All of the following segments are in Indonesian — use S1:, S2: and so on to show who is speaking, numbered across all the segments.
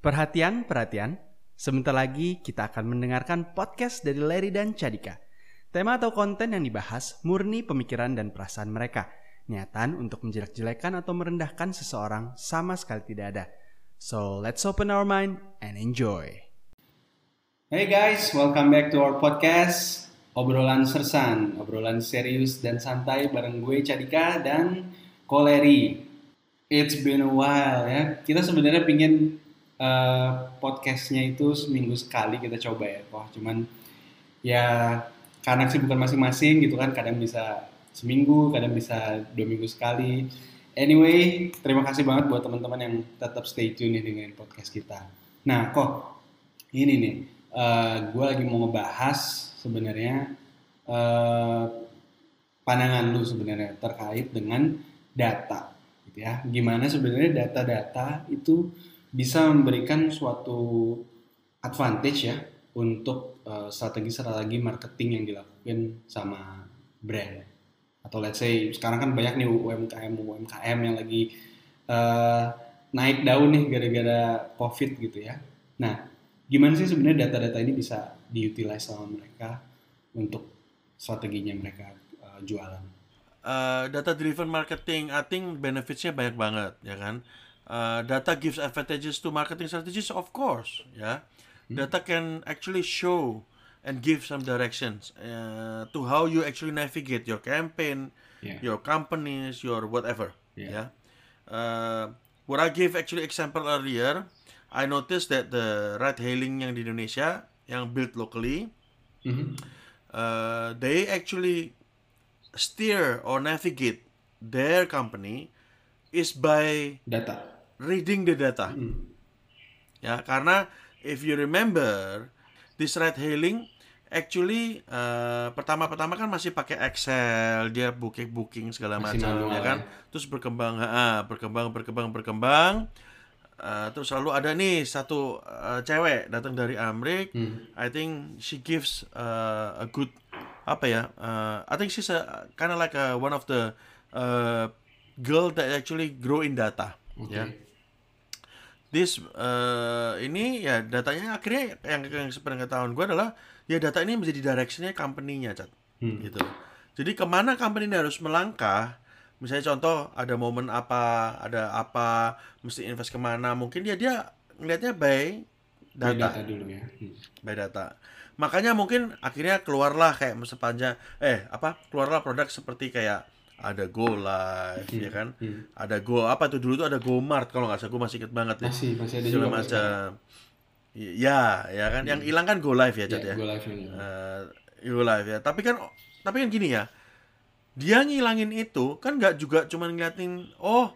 S1: Perhatian, perhatian. Sebentar lagi kita akan mendengarkan podcast dari Larry dan Cadika. Tema atau konten yang dibahas murni pemikiran dan perasaan mereka. Niatan untuk menjelek-jelekan atau merendahkan seseorang sama sekali tidak ada. So, let's open our mind and enjoy. Hey guys, welcome back to our podcast Obrolan Sersan, obrolan serius dan santai bareng gue Cadika dan Koleri. It's been a while ya. Kita sebenarnya pingin uh, podcastnya itu seminggu sekali kita coba ya. Wah, cuman ya karena bukan masing-masing gitu kan, kadang bisa seminggu, kadang bisa dua minggu sekali. Anyway, terima kasih banget buat teman-teman yang tetap stay tune nih dengan podcast kita. Nah, kok ini nih uh, eh, gue lagi mau ngebahas sebenarnya uh, pandangan lu sebenarnya terkait dengan data gitu ya gimana sebenarnya data-data itu bisa memberikan suatu advantage ya untuk uh, strategi-strategi marketing yang dilakukan sama brand atau let's say sekarang kan banyak nih UMKM UMKM yang lagi uh, naik daun nih gara-gara covid gitu ya nah gimana sih sebenarnya data-data ini bisa diutilize sama mereka untuk strateginya mereka uh, jualan?
S2: Uh, data driven marketing, I think benefitsnya banyak banget, ya kan? Uh, data gives advantages to marketing strategies, of course, ya. Hmm. Data can actually show and give some directions uh, to how you actually navigate your campaign, yeah. your companies, your whatever, yeah. ya. Uh, what I gave actually example earlier, I noticed that the ride hailing yang di Indonesia yang built locally, mm-hmm. uh, they actually steer or navigate their company is by
S1: data,
S2: reading the data. Mm. Ya, karena if you remember this ride hailing actually uh, pertama-pertama kan masih pakai Excel, dia booking booking segala macam ya kan. Terus berkembang, ha, berkembang, berkembang, berkembang Uh, terus selalu ada nih satu uh, cewek datang dari Amrik. Hmm. I think she gives uh, a good apa ya? Uh, I think she's a kind of like a, one of the uh, girl that actually grow in data. Okay. Ya. This uh, ini ya datanya akhirnya yang yang sepengetahuan gue adalah ya data ini menjadi directionnya company-nya, cat. Hmm. Gitu. Jadi ke mana company ini harus melangkah? misalnya contoh ada momen apa ada apa mesti invest ke mana mungkin dia dia ngelihatnya by data, by data dulu ya hmm. by data makanya mungkin akhirnya keluarlah kayak sepanjang eh apa keluarlah produk seperti kayak ada Go Live hmm. ya kan? hmm. ada Go apa tuh? Dulu tuh ada Go Mart kalau nggak salah. Gue masih inget banget
S1: ya. Masih masih ada juga
S2: macam. ya ya kan? Hmm. yang hilang kan Go Live ya Cat ya, ya.
S1: Go Live ya.
S2: Uh, Go Live ya. Tapi kan tapi kan gini ya. Dia ngilangin itu kan nggak juga cuma ngeliatin oh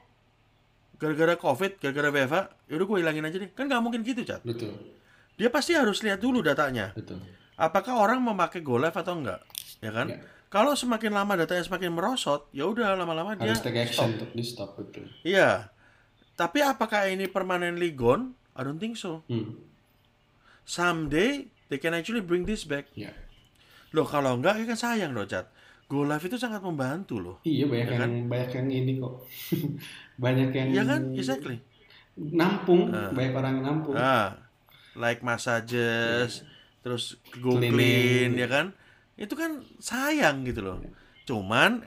S2: gara-gara covid gara-gara WFH yaudah gue hilangin aja deh. Kan nggak mungkin gitu cat
S1: betul.
S2: Dia pasti harus lihat dulu datanya.
S1: Betul.
S2: Apakah orang memakai GoLive atau enggak ya kan? Ya. Kalau semakin lama datanya semakin merosot ya udah lama-lama dia
S1: take action stop. untuk di stop betul
S2: iya tapi apakah ini permanently gone I don't think so hmm. someday they can actually bring this back
S1: ya.
S2: loh kalau enggak ya kan sayang loh cat Go Live itu sangat membantu loh.
S1: Iya banyak ya kan? yang banyak yang ini kok. banyak yang
S2: Iya kan? Exactly.
S1: Nampung, uh, banyak orang yang nampung.
S2: Uh, like massages, yeah. terus go clean, clean ya kan? Itu kan sayang gitu loh. Cuman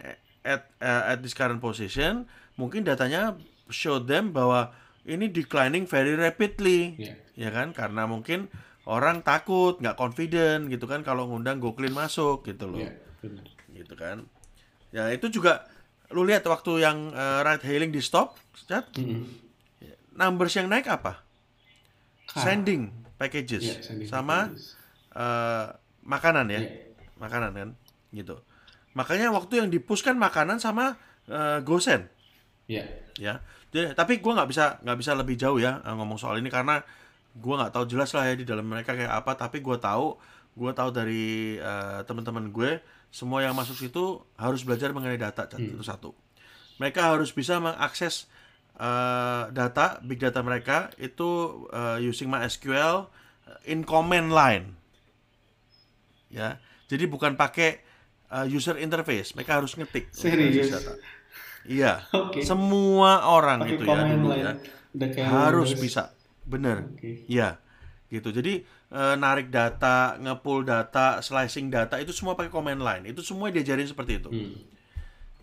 S2: at uh, at this current position mungkin datanya show them bahwa ini declining very rapidly. Yeah. Ya kan? Karena mungkin orang takut, nggak confident gitu kan kalau ngundang go clean masuk gitu loh. Yeah, gitu kan ya itu juga lu lihat waktu yang uh, ride hailing di stop chat mm -hmm. numbers yang naik apa ah. sending packages yeah, sending sama packages. Uh, makanan ya yeah. Makanan kan? Gitu. Makanya waktu yang dipuskan makanan sama uh, gosen.
S1: Yeah.
S2: ya. Jadi tapi gue nggak bisa nggak bisa lebih jauh ya ngomong soal ini karena gue nggak tahu jelas lah ya di dalam mereka kayak apa. Tapi gue tahu gue tahu dari uh, teman-teman gue semua yang masuk situ harus belajar mengenai data hmm. itu satu. Mereka harus bisa mengakses uh, data big data mereka itu uh, using MySQL in command line. Ya jadi bukan pakai uh, user interface mereka harus ngetik
S1: serius
S2: iya okay. semua orang Pake itu ya dulu ya harus bisa bener.
S1: Oke.
S2: Iya, gitu. Jadi eh, narik data, ngepull data, slicing data itu semua pakai command line. Itu semua diajarin seperti itu,
S1: Hmm.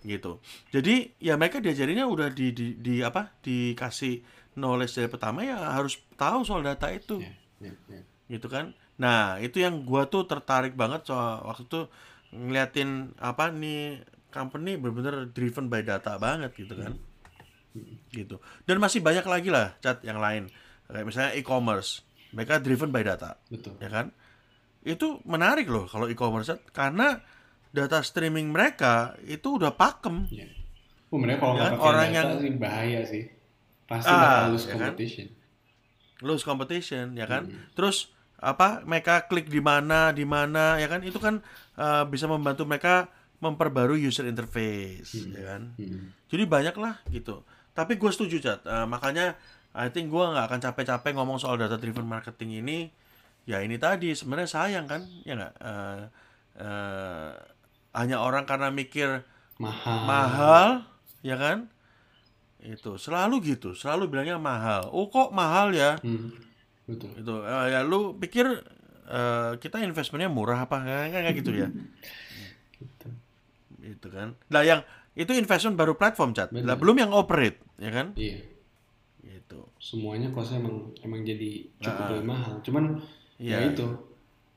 S2: gitu. Jadi ya mereka diajarinnya udah di, di, di apa? Dikasih knowledge dari pertama ya harus tahu soal data itu,
S1: Ya, ya, ya.
S2: gitu kan. Nah itu yang gua tuh tertarik banget soal waktu itu ngeliatin apa nih company bener-bener driven by data banget gitu kan, gitu. Dan masih banyak lagi lah cat yang lain kayak misalnya e-commerce, mereka driven by data
S1: Betul.
S2: ya kan itu menarik loh kalau e-commerce karena data streaming mereka itu udah pakem
S1: Ya. Oh, mereka kalau
S2: Ya kan,
S1: pakai
S2: orang
S1: data
S2: yang-
S1: sih bahaya sih. Pasti
S2: Ah,
S1: bakal lose
S2: ya kan?
S1: competition.
S2: lose competition ya kan
S1: Hmm.
S2: terus apa mereka klik di mana di mana ya kan? Itu kan eh, bisa membantu mereka memperbarui user interface ya kan?
S1: Hmm.
S2: jadi banyak lah gitu. Tapi gue setuju cat Eh, makanya I think gue nggak akan capek-capek ngomong soal data driven marketing ini. Ya ini tadi sebenarnya sayang kan? Ya nggak? Eh, eh, hanya orang karena mikir
S1: Mahal.
S2: mahal ya kan? Itu selalu gitu. Selalu bilangnya mahal. Oh kok mahal ya?
S1: Hmm. Betul.
S2: itu Eh, ya lu pikir eh, kita investmentnya murah apa kayak gitu ya
S1: Gitu.
S2: itu kan lah yang itu investment baru platform chat lah belum yang operate ya kan
S1: Iya.
S2: gitu
S1: Semuanya kosnya emang emang jadi cukup
S2: Ah.
S1: lebih mahal. Cuman ya
S2: Iya.
S1: itu.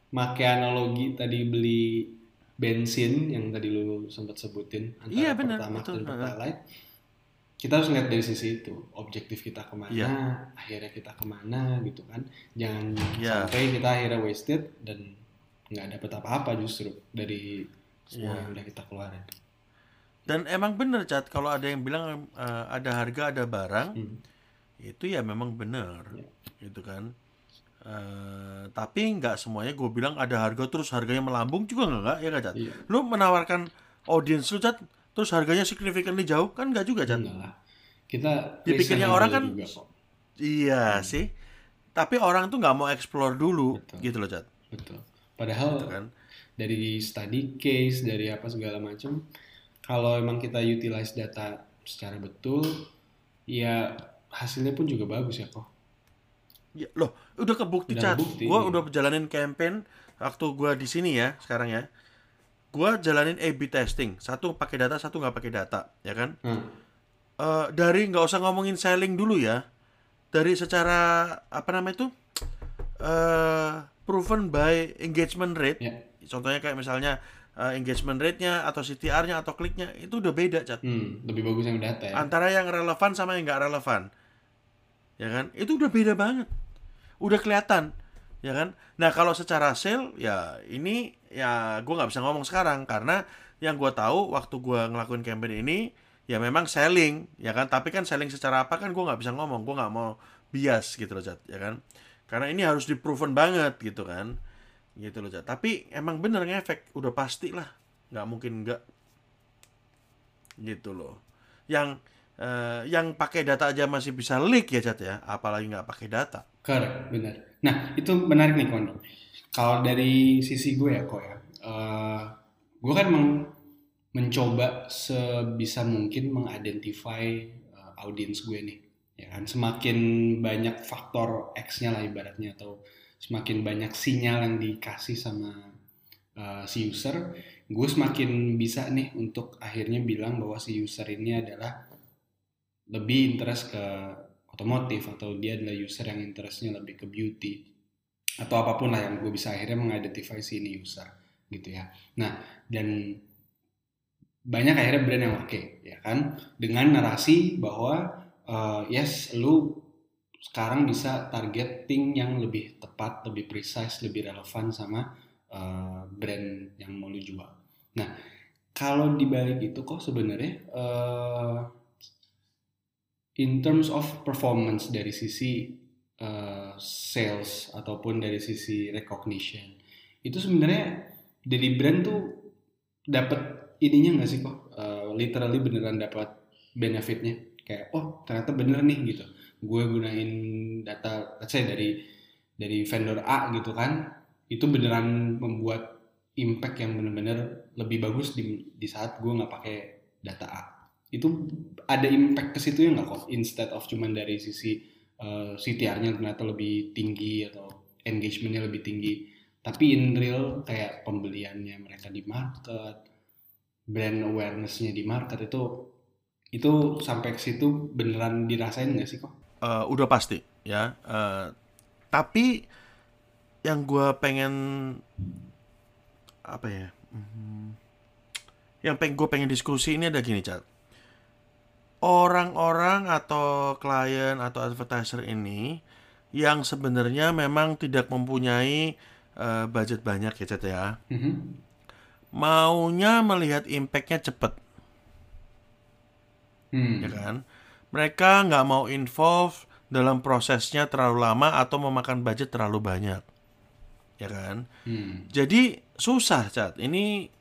S1: Make analogi tadi beli bensin yang tadi lu sempat sebutin antara
S2: Iya,
S1: Pertamax
S2: betul.
S1: dan. Pertalite. Kita harus lihat dari sisi itu, objektif kita ke mana,
S2: Iya.
S1: akhirnya kita ke mana gitu kan. Jangan
S2: Iya.
S1: sampai kita akhirnya wasted dan nggak dapet apa-apa justru dari semua
S2: Iya.
S1: yang udah kita keluarin.
S2: dan emang bener cat kalau ada yang bilang eh, ada harga ada barang
S1: Hmm.
S2: itu ya memang bener
S1: Iya.
S2: gitu kan Eh, tapi nggak semuanya gue bilang ada harga terus harganya melambung juga nggak ya kan cat
S1: Iya.
S2: lu menawarkan audiens lu cat terus harganya significantly jauh kan nggak juga
S1: Enggak lah. Kita
S2: Dipikirnya orang kan
S1: juga kok.
S2: iya sih tapi orang tuh nggak mau explore dulu
S1: Betul.
S2: gitu loh cat
S1: Betul. Padahal
S2: gitu kan
S1: dari study case, dari apa segala macam, kalau emang kita utilize data secara betul, ya hasilnya pun juga bagus ya kok.
S2: Ya, loh, udah kebukti
S1: Udah
S2: cat.
S1: iya.
S2: udah jalanin campaign waktu gua di sini ya sekarang ya. Gua jalanin A/B testing, satu pakai data, satu nggak pakai data, ya kan?
S1: Hmm.
S2: Eh, dari nggak usah ngomongin selling dulu ya. Dari secara apa namanya itu? eh proven by engagement rate.
S1: Ya.
S2: Contohnya kayak misalnya eh, engagement rate-nya atau CTR-nya atau kliknya itu udah beda, cat.
S1: Hmm, lebih bagus yang data ya.
S2: antara yang relevan sama yang nggak relevan ya kan itu udah beda banget udah kelihatan ya kan? Nah kalau secara sale ya ini ya gue nggak bisa ngomong sekarang. Karena yang gue tahu waktu gue ngelakuin campaign ini ya memang selling ya kan? Tapi kan selling secara apa kan gue nggak bisa ngomong. Gue nggak mau bias gitu loh Jat, ya kan? Karena ini harus diproven banget gitu kan? Gitu loh Jat. tapi emang bener ngefek. Udah pasti lah. Nggak mungkin nggak. Gitu loh. Yang eh, yang pakai data aja masih bisa leak ya Jat ya? Apalagi nggak pakai data.
S1: Correct, benar. Nah, itu menarik nih Koni. Kalau dari sisi gue ya kok ya, eh, gue kan meng- mencoba sebisa mungkin mengidentify eh, audiens gue nih. Ya kan, semakin banyak faktor X-nya lah ibaratnya atau semakin banyak sinyal yang dikasih sama eh, si user, gue semakin bisa nih untuk akhirnya bilang bahwa si user ini adalah lebih interest ke otomotif atau dia adalah user yang interestnya lebih ke beauty atau apa pun lah yang gue bisa akhirnya mengidentify si ini user gitu ya. Nah dan banyak akhirnya brand yang oke ya kan dengan narasi bahwa uh, yes lu sekarang bisa targeting yang lebih tepat, lebih precise, lebih relevan sama uh, brand yang mau lu jual. Nah kalau dibalik itu kok sebenarnya uh, in terms of performance dari sisi uh, sales ataupun dari sisi recognition itu sebenarnya dari brand tuh dapat ininya nggak sih kok? Uh, literally beneran dapat benefitnya. Kayak oh ternyata bener nih gitu. Gue gunain data let's say dari dari vendor A gitu kan itu beneran membuat impact yang bener-bener lebih bagus di, di saat gue nggak pakai data A itu ada impact ke situ ya nggak kok instead of cuman dari sisi uh, CTR-nya ternyata lebih tinggi atau engagementnya lebih tinggi tapi in real kayak pembeliannya mereka di market brand awarenessnya di market itu itu sampai ke situ beneran dirasain nggak sih kok?
S2: Uh, udah pasti ya. Uh, tapi yang gue pengen apa ya? Hmm, yang pengen gue pengen diskusi ini ada gini cat. Orang-orang atau klien atau advertiser ini yang sebenarnya memang tidak mempunyai uh, budget banyak ya Chat ya. Mm -hmm. Maunya melihat impactnya cepet. Hmm. Ya kan? Mereka nggak mau involve dalam prosesnya terlalu lama atau memakan budget terlalu banyak. Ya kan? Hmm. Jadi susah, Chat. Ini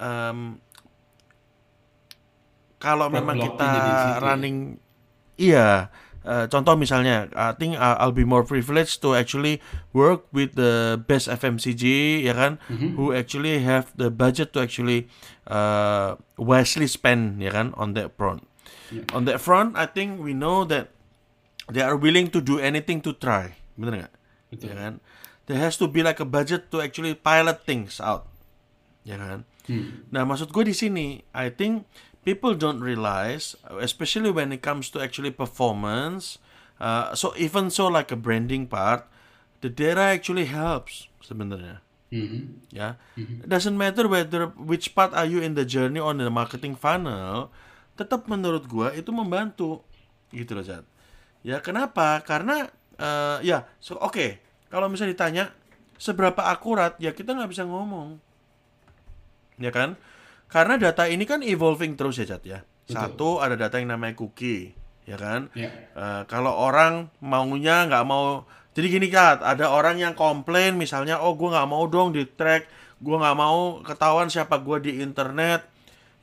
S2: um, kalau memang kita running iya Uh, contoh misalnya, I think I'll be more privileged to actually work with the best FMCG, ya kan, mm-hmm. who actually have the budget to actually uh, wisely spend, ya kan, on that front. Yeah. On that front, I think we know that they are willing to do anything to try, bener nggak? Ya kan, there has to be like a budget to actually pilot things out, ya kan. Hmm. Nah, maksud gue di sini, I think people don't realize, especially when it comes to actually performance. Uh, so even so, like a branding part, the data actually helps sebenarnya. Mm-hmm. Ya, mm-hmm. it doesn't matter whether which part are you in the journey on the marketing funnel, tetap menurut gua itu membantu, gitu loh, Zat. Ya, kenapa? Karena uh, ya, so, oke, okay. kalau misalnya ditanya seberapa akurat, ya kita nggak bisa ngomong, ya kan? Karena data ini kan evolving terus ya, Cat ya. Betul. Satu ada data yang namanya cookie, ya kan? Yeah. Ya. Uh, kalau orang maunya nggak mau, jadi gini Cat, ada orang yang komplain misalnya, oh gue nggak mau dong di track, gue nggak mau ketahuan siapa gue di internet,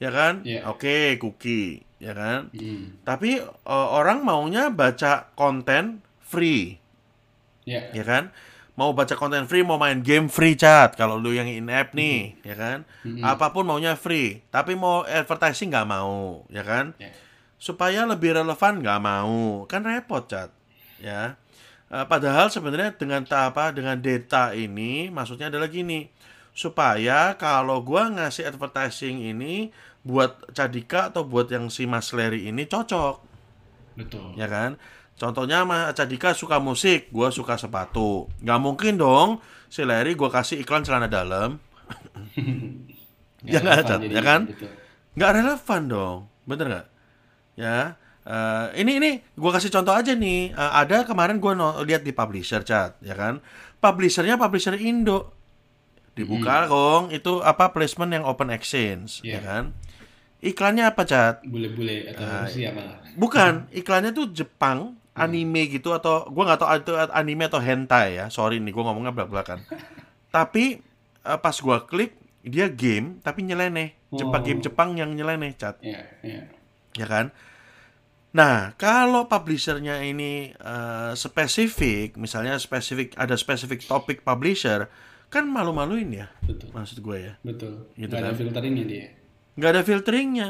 S2: ya kan? Yeah. Oke, okay, cookie, ya kan? Mm. Tapi uh, orang maunya baca konten free, yeah. ya kan? Mau baca konten free, mau main game free chat kalau lu yang in app nih, mm -hmm. ya kan? Mm -hmm. Apa pun maunya free, tapi mau advertising nggak mau, ya kan? Yeah. Supaya lebih relevan nggak mau, kan repot chat, ya. Uh, padahal sebenarnya dengan apa dengan data ini, maksudnya adalah gini, supaya kalau gua ngasih advertising ini buat Cadika atau buat yang si Mas Larry ini cocok, betul, ya kan? Contohnya Mas Cadika suka musik, gue suka sepatu. Gak mungkin dong si Larry gue kasih iklan celana dalam. ya nggak ya kan? Gitu. Nggak relevan dong, bener nggak? Ya, uh, ini ini gue kasih contoh aja nih. Uh, ada kemarin gue no, lihat di publisher chat, ya kan? Publishernya publisher Indo. Dibuka hmm. dong, itu apa placement yang open exchange, yeah. ya kan? Iklannya apa, Cat?
S1: Bule-bule atau uh, siapa?
S2: Bukan, iklannya tuh Jepang, anime gitu atau gue nggak tahu itu anime atau hentai ya. Sorry nih gue ngomongnya belak belakan tapi uh, pas gue klik dia game tapi nyeleneh. Jepang oh. game Jepang yang nyeleneh cat yeah, yeah. ya kan? Nah kalau publishernya ini uh, spesifik misalnya spesifik ada spesifik topik publisher kan malu-maluin ya betul. maksud gue ya.
S1: Betul. Gitu nggak kan? ada filteringnya dia.
S2: Nggak ada filteringnya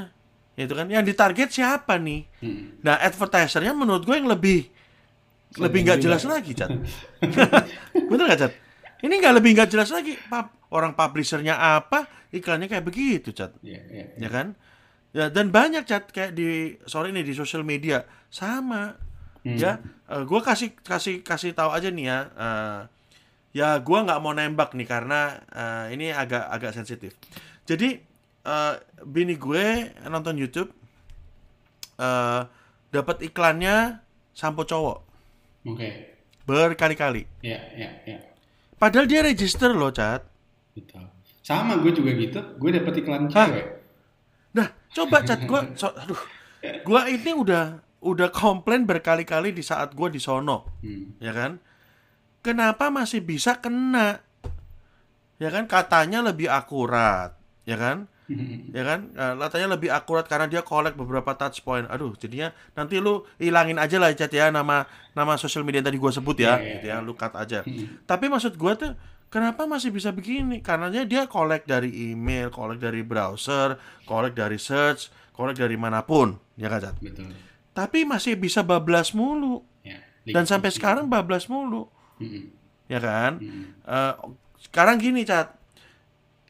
S2: itu kan. Yang ditarget siapa nih? Hmm. nah advertisernya menurut gue yang lebih Saya lebih nggak jelas lagi cat bener nggak cat ini nggak lebih nggak jelas lagi. Pap, orang publishernya apa iklannya kayak begitu cat yeah, yeah, yeah. ya kan? Ya dan banyak cat kayak di sorry nih di sosial media. Sama. Hmm. ya uh, gue kasih kasih kasih tahu aja nih ya uh, ya gue nggak mau nembak nih karena uh, ini agak agak sensitif. Jadi uh, bini gue nonton YouTube uh, dapat iklannya sampo cowok. Oke. Okay. Berkali-kali.
S1: Iya, iya, iya.
S2: Padahal dia register loh, Cat.
S1: Betul. Sama gue juga gitu. Gue dapat iklan cewek.
S2: Nah, coba Cat gue so, aduh. Gue ini udah udah komplain berkali-kali di saat gue di sono. Hmm. Ya kan? Kenapa masih bisa kena? Ya kan katanya lebih akurat, ya kan? ya kan? Uh, latanya lebih akurat karena dia collect beberapa touch point. Aduh jadinya nanti lu hilangin aja lah chat ya nama nama sosial media yang tadi gue sebut ya yeah, yeah, gitu ya lu cut aja. Tapi maksud gue tuh kenapa masih bisa begini? Karena dia collect dari email collect dari browser collect dari search collect dari mana pun. Ya kan Betul. tapi masih bisa bablas mulu. Yeah. dan sampai sekarang bablas mulu. Ya kan?
S1: Mm-mm.
S2: Eh, sekarang gini cat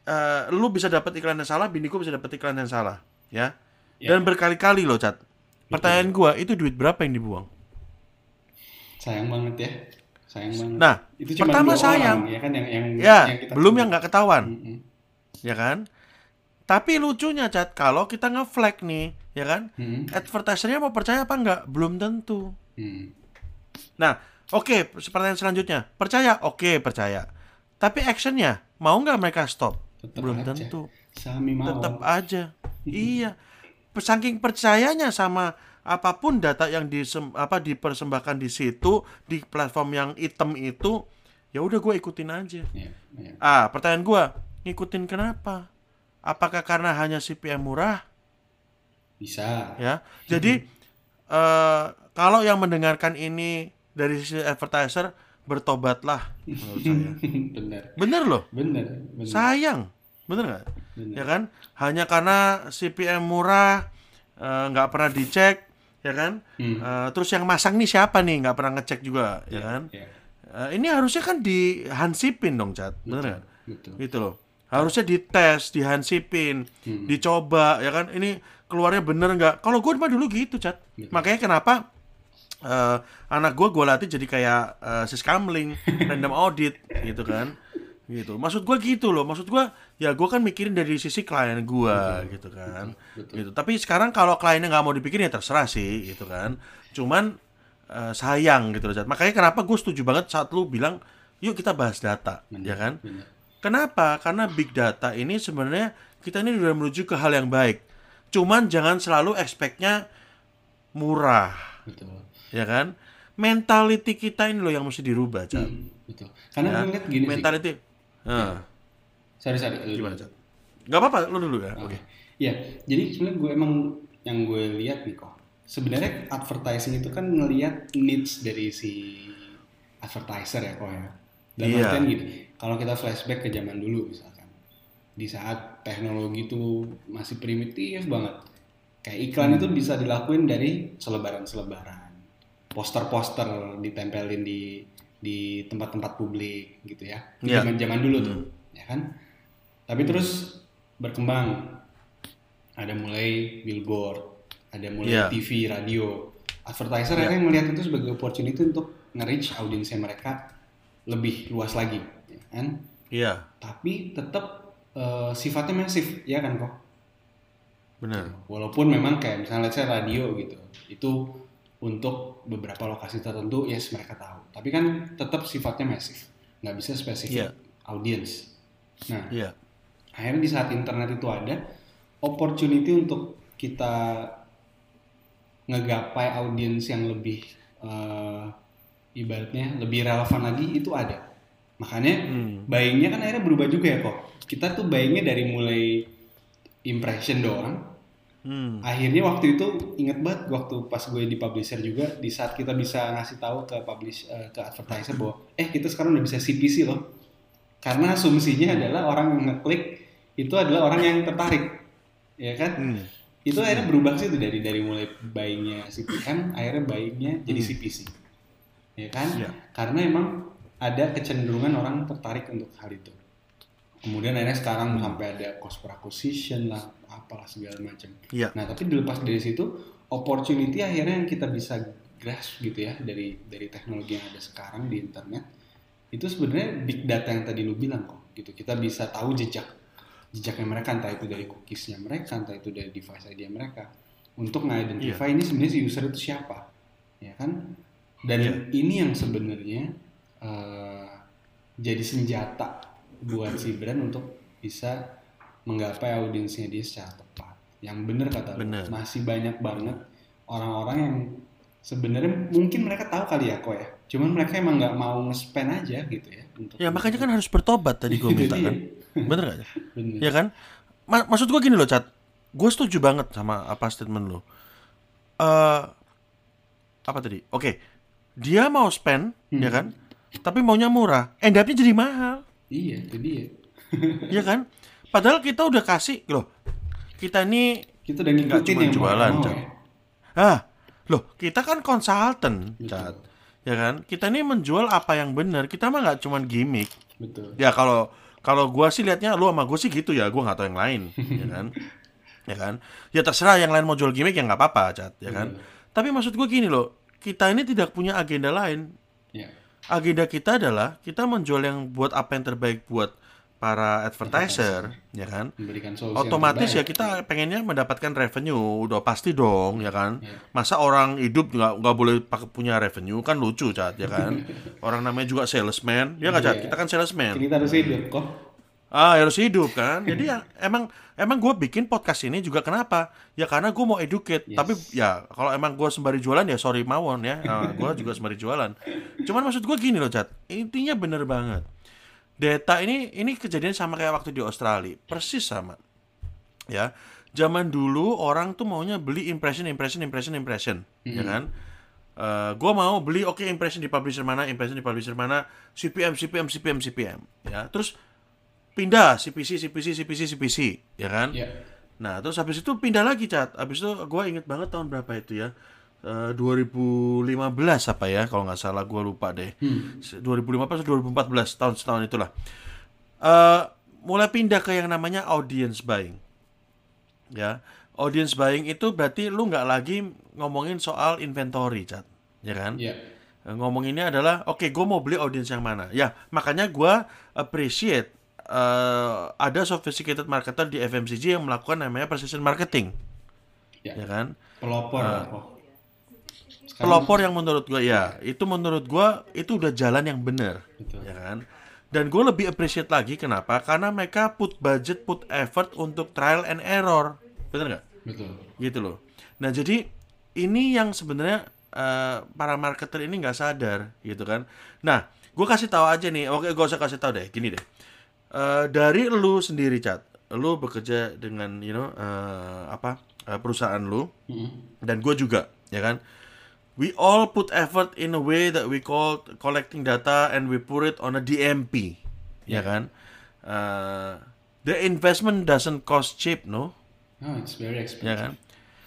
S2: Eh, lu bisa dapat iklan yang salah biniku bisa dapat iklan yang salah ya.
S1: Ya.
S2: dan berkali-kali loh cat pertanyaan gua itu duit berapa yang dibuang?
S1: Sayang banget ya. Sayang banget.
S2: Nah
S1: itu cuma
S2: pertama sayang.
S1: orang, ya kan yang yang,
S2: ya
S1: yang kita
S2: belum yang nggak ketahuan.
S1: Mm-mm.
S2: ya kan? Tapi lucunya cat kalau kita nge-flag nih ya kan?
S1: Mm-mm.
S2: advertisernya mau percaya apa enggak belum tentu.
S1: Mm.
S2: nah oke pertanyaan selanjutnya. Percaya? Oke percaya. Tapi actionnya mau nggak mereka stop
S1: Tetep
S2: belum
S1: aja.
S2: tentu. Tetap aja. Iya. Saking percayanya sama apa pun data yang disem, apa dipersembahkan di situ di platform yang item itu ya udah gue ikutin aja.
S1: Ya, ya.
S2: ah pertanyaan gue ngikutin kenapa? Apakah karena hanya CPM murah?
S1: Bisa.
S2: Ya. Jadi eh, kalau yang mendengarkan ini dari sisi advertiser bertobatlah menurut saya.
S1: Bener
S2: bener loh.
S1: Bener bener
S2: sayang bener nggak? Ya kan? Hanya karena CPM murah eh, nggak pernah dicek ya kan?
S1: Hmm.
S2: Eh, terus yang masang nih siapa nih? Nggak pernah ngecek juga ya kan?
S1: Ya,
S2: Eh, ini harusnya kan dihansipin dong cat bener nggak? gitu loh. Harusnya dites dihansipin
S1: Hmm.
S2: dicoba ya kan? Ini keluarnya bener nggak? Kalau gue mah dulu gitu cat
S1: Gitu.
S2: makanya kenapa eh, anak gue gue latih jadi kayak eh, siskamling random audit gitu kan gitu. Maksud gue gitu loh. Maksud gue ya gue kan mikirin dari sisi klien gue gitu kan.
S1: Betul.
S2: gitu. Tapi sekarang kalau kliennya nggak mau dipikirin ya terserah sih gitu kan. Cuman eh, sayang gitu loh makanya kenapa gue setuju banget saat lu bilang yuk kita bahas data
S1: Bener,
S2: ya kan?
S1: bener.
S2: Kenapa? Karena big data ini sebenarnya kita ini sudah menuju ke hal yang baik. Cuman jangan selalu expect-nya murah,
S1: betul.
S2: Ya kan? Mentality kita ini loh yang mesti dirubah, Cat.
S1: Hmm, betul. Karena
S2: Ya,
S1: ngeliat gini sih
S2: Mentality. Nah,
S1: sorry sorry lu
S2: gimana. Cat? Gak apa-apa, lu dulu ya. Oke.
S1: Iya, jadi sebenarnya gue emang yang gue lihat nih kok. Sebenarnya advertising itu kan ngelihat needs dari si advertiser ya kok ya. Dan
S2: Iya.
S1: artian gini, kalau kita flashback ke zaman dulu misalkan, di saat teknologi itu masih primitif banget, kayak iklan
S2: Hmm.
S1: itu bisa dilakuin dari selebaran-selebaran, poster-poster ditempelin di di tempat-tempat publik gitu ya.
S2: Iya.
S1: Zaman-zaman dulu tuh,
S2: Hmm.
S1: ya kan? Tapi terus berkembang ada mulai billboard, ada mulai
S2: Iya.
S1: TV, radio. Advertiser
S2: Iya.
S1: akhirnya melihat itu sebagai opportunity untuk nge-reach audiensnya mereka lebih luas lagi, ya kan?
S2: Iya,
S1: Tapi tetap eh, sifatnya masif, ya kan kok?
S2: benar.
S1: Walaupun memang kayak misalnya let's say radio gitu, itu untuk beberapa lokasi tertentu yes mereka tahu. Tapi kan tetap sifatnya masif, nggak bisa spesifik
S2: Iya.
S1: audience. Nah,
S2: Iya.
S1: akhirnya di saat internet itu ada opportunity untuk kita ngegapai audiens yang lebih eh, ibaratnya lebih relevan lagi itu ada makanya
S2: Hmm.
S1: buyingnya kan akhirnya berubah juga ya kok kita tuh buyingnya dari mulai impression doang
S2: Hmm.
S1: akhirnya waktu itu inget banget waktu pas gue di publisher juga di saat kita bisa ngasih tahu ke publish eh, ke advertiser bahwa eh kita sekarang udah bisa CPC loh karena asumsinya adalah orang yang ngeklik itu adalah orang yang tertarik ya kan
S2: Hmm.
S1: itu akhirnya berubah sih tuh dari dari mulai buyingnya CPM akhirnya buyingnya jadi
S2: Hmm.
S1: CPC ya kan
S2: Iya.
S1: karena emang ada kecenderungan orang tertarik untuk hal itu kemudian akhirnya sekarang
S2: Hmm.
S1: sampai ada cost per acquisition lah apalah segala macam.
S2: Iya.
S1: nah tapi dilepas dari situ opportunity akhirnya yang kita bisa grasp gitu ya dari dari teknologi yang ada sekarang di internet itu sebenarnya big data yang tadi lu bilang kok gitu. Kita bisa tahu jejak jejaknya mereka entah itu dari cookiesnya mereka entah itu dari device ID mereka. Untuk nge-identify ini sebenarnya si user itu siapa ya kan? Dan
S2: Iya.
S1: ini yang sebenarnya eh, jadi senjata buat si brand untuk bisa menggapai audiensnya dia secara tepat yang bener kata lu,
S2: Bener.
S1: masih banyak banget orang-orang yang sebenarnya mungkin mereka tahu kali ya kok ya cuman mereka emang nggak mau nge-spend aja gitu ya untuk
S2: Ya makanya kan harus bertobat tadi gue minta
S1: dia.
S2: kan. Bener gak?
S1: Bener.
S2: Ya kan? Ma- maksud gue gini loh, Cat. Gue setuju banget sama apa statement lo. Eh apa tadi? Oke. Dia mau spend,
S1: Hmm.
S2: ya kan? Tapi maunya murah. End up-nya jadi mahal.
S1: iya itu dia
S2: ya kan? Padahal kita udah kasih loh. Kita ini
S1: kita udah ngikutin
S2: cuma
S1: yang
S2: jualan,
S1: mau ya
S2: ah, loh, kita kan konsultan,
S1: Betul.
S2: Cat. ya kan? Kita ini menjual apa yang benar. Kita mah nggak cuman gimmick.
S1: betul
S2: Ya kalau kalau gua sih liatnya lu sama gue sih gitu ya, gua nggak tahu yang lain, ya kan? Ya kan? Ya terserah yang lain mau jual gimmick ya nggak apa-apa, Cat, ya kan? Tapi maksud gua gini loh, kita ini tidak punya agenda lain.
S1: ya
S2: Agenda kita adalah kita menjual yang buat apa yang terbaik buat para advertiser, ya kan? Otomatis ya kita pengennya mendapatkan revenue, udah pasti dong, ya kan?
S1: Ya.
S2: Masa orang hidup nggak nggak boleh pakai punya revenue kan lucu, Cat, ya kan? orang namanya juga salesman, ya nggak, Cat?
S1: Iya.
S2: Kita kan salesman.
S1: kita harus hidup kok
S2: Ah harus hidup kan. Jadi ya emang emang gue bikin podcast ini juga kenapa? Ya karena gue mau educate.
S1: Yes.
S2: Tapi ya kalau emang gue sembari jualan ya sorry mawon ya. gue juga sembari jualan. Cuman maksud gue gini loh Cat. Intinya bener banget. Data ini ini kejadian sama kayak waktu di Australia. Persis sama. Ya. Zaman dulu orang tuh maunya beli impression, impression, impression, impression, ya kan? Eh gue mau beli oke impression di publisher mana, impression di publisher mana, CPM, CPM, CPM, CPM, ya. Terus pindah CPC, CPC, CPC, CPC, ya kan?
S1: ya
S2: Nah, terus habis itu pindah lagi, Cat. Habis itu gue inget banget tahun berapa itu ya. Eh 2015 apa ya, kalau nggak salah gue lupa deh. 2015 atau 2014, tahun setahun itulah. Eh mulai pindah ke yang namanya audience buying. Ya, audience buying itu berarti lu nggak lagi ngomongin soal inventory, Cat. Ya kan?
S1: ya
S2: ngomonginnya adalah oke gue mau beli audiens yang mana ya makanya gue appreciate eh, ada sophisticated marketer di FMCG yang melakukan namanya precision marketing
S1: ya
S2: ya kan
S1: pelopor
S2: Ah.
S1: Sekarang-
S2: pelopor yang menurut gue ya itu menurut gue itu udah jalan yang benar ya kan dan gue lebih appreciate lagi kenapa karena mereka put budget put effort untuk trial and error bener nggak
S1: betul
S2: gitu loh. Nah jadi ini yang sebenarnya eh, para marketer ini nggak sadar gitu kan. Nah gue kasih tahu aja nih, oke gue usah kasih tahu deh, gini deh. Eh, dari lu sendiri cat, lu bekerja dengan you know eh, apa eh, perusahaan lu
S1: Mm-mm.
S2: dan gue juga ya kan. We all put effort in a way that we call collecting data and we put it on a DMP, ya kan. Eh, the investment doesn't cost cheap, no
S1: oh it's very expensive
S2: ya kan?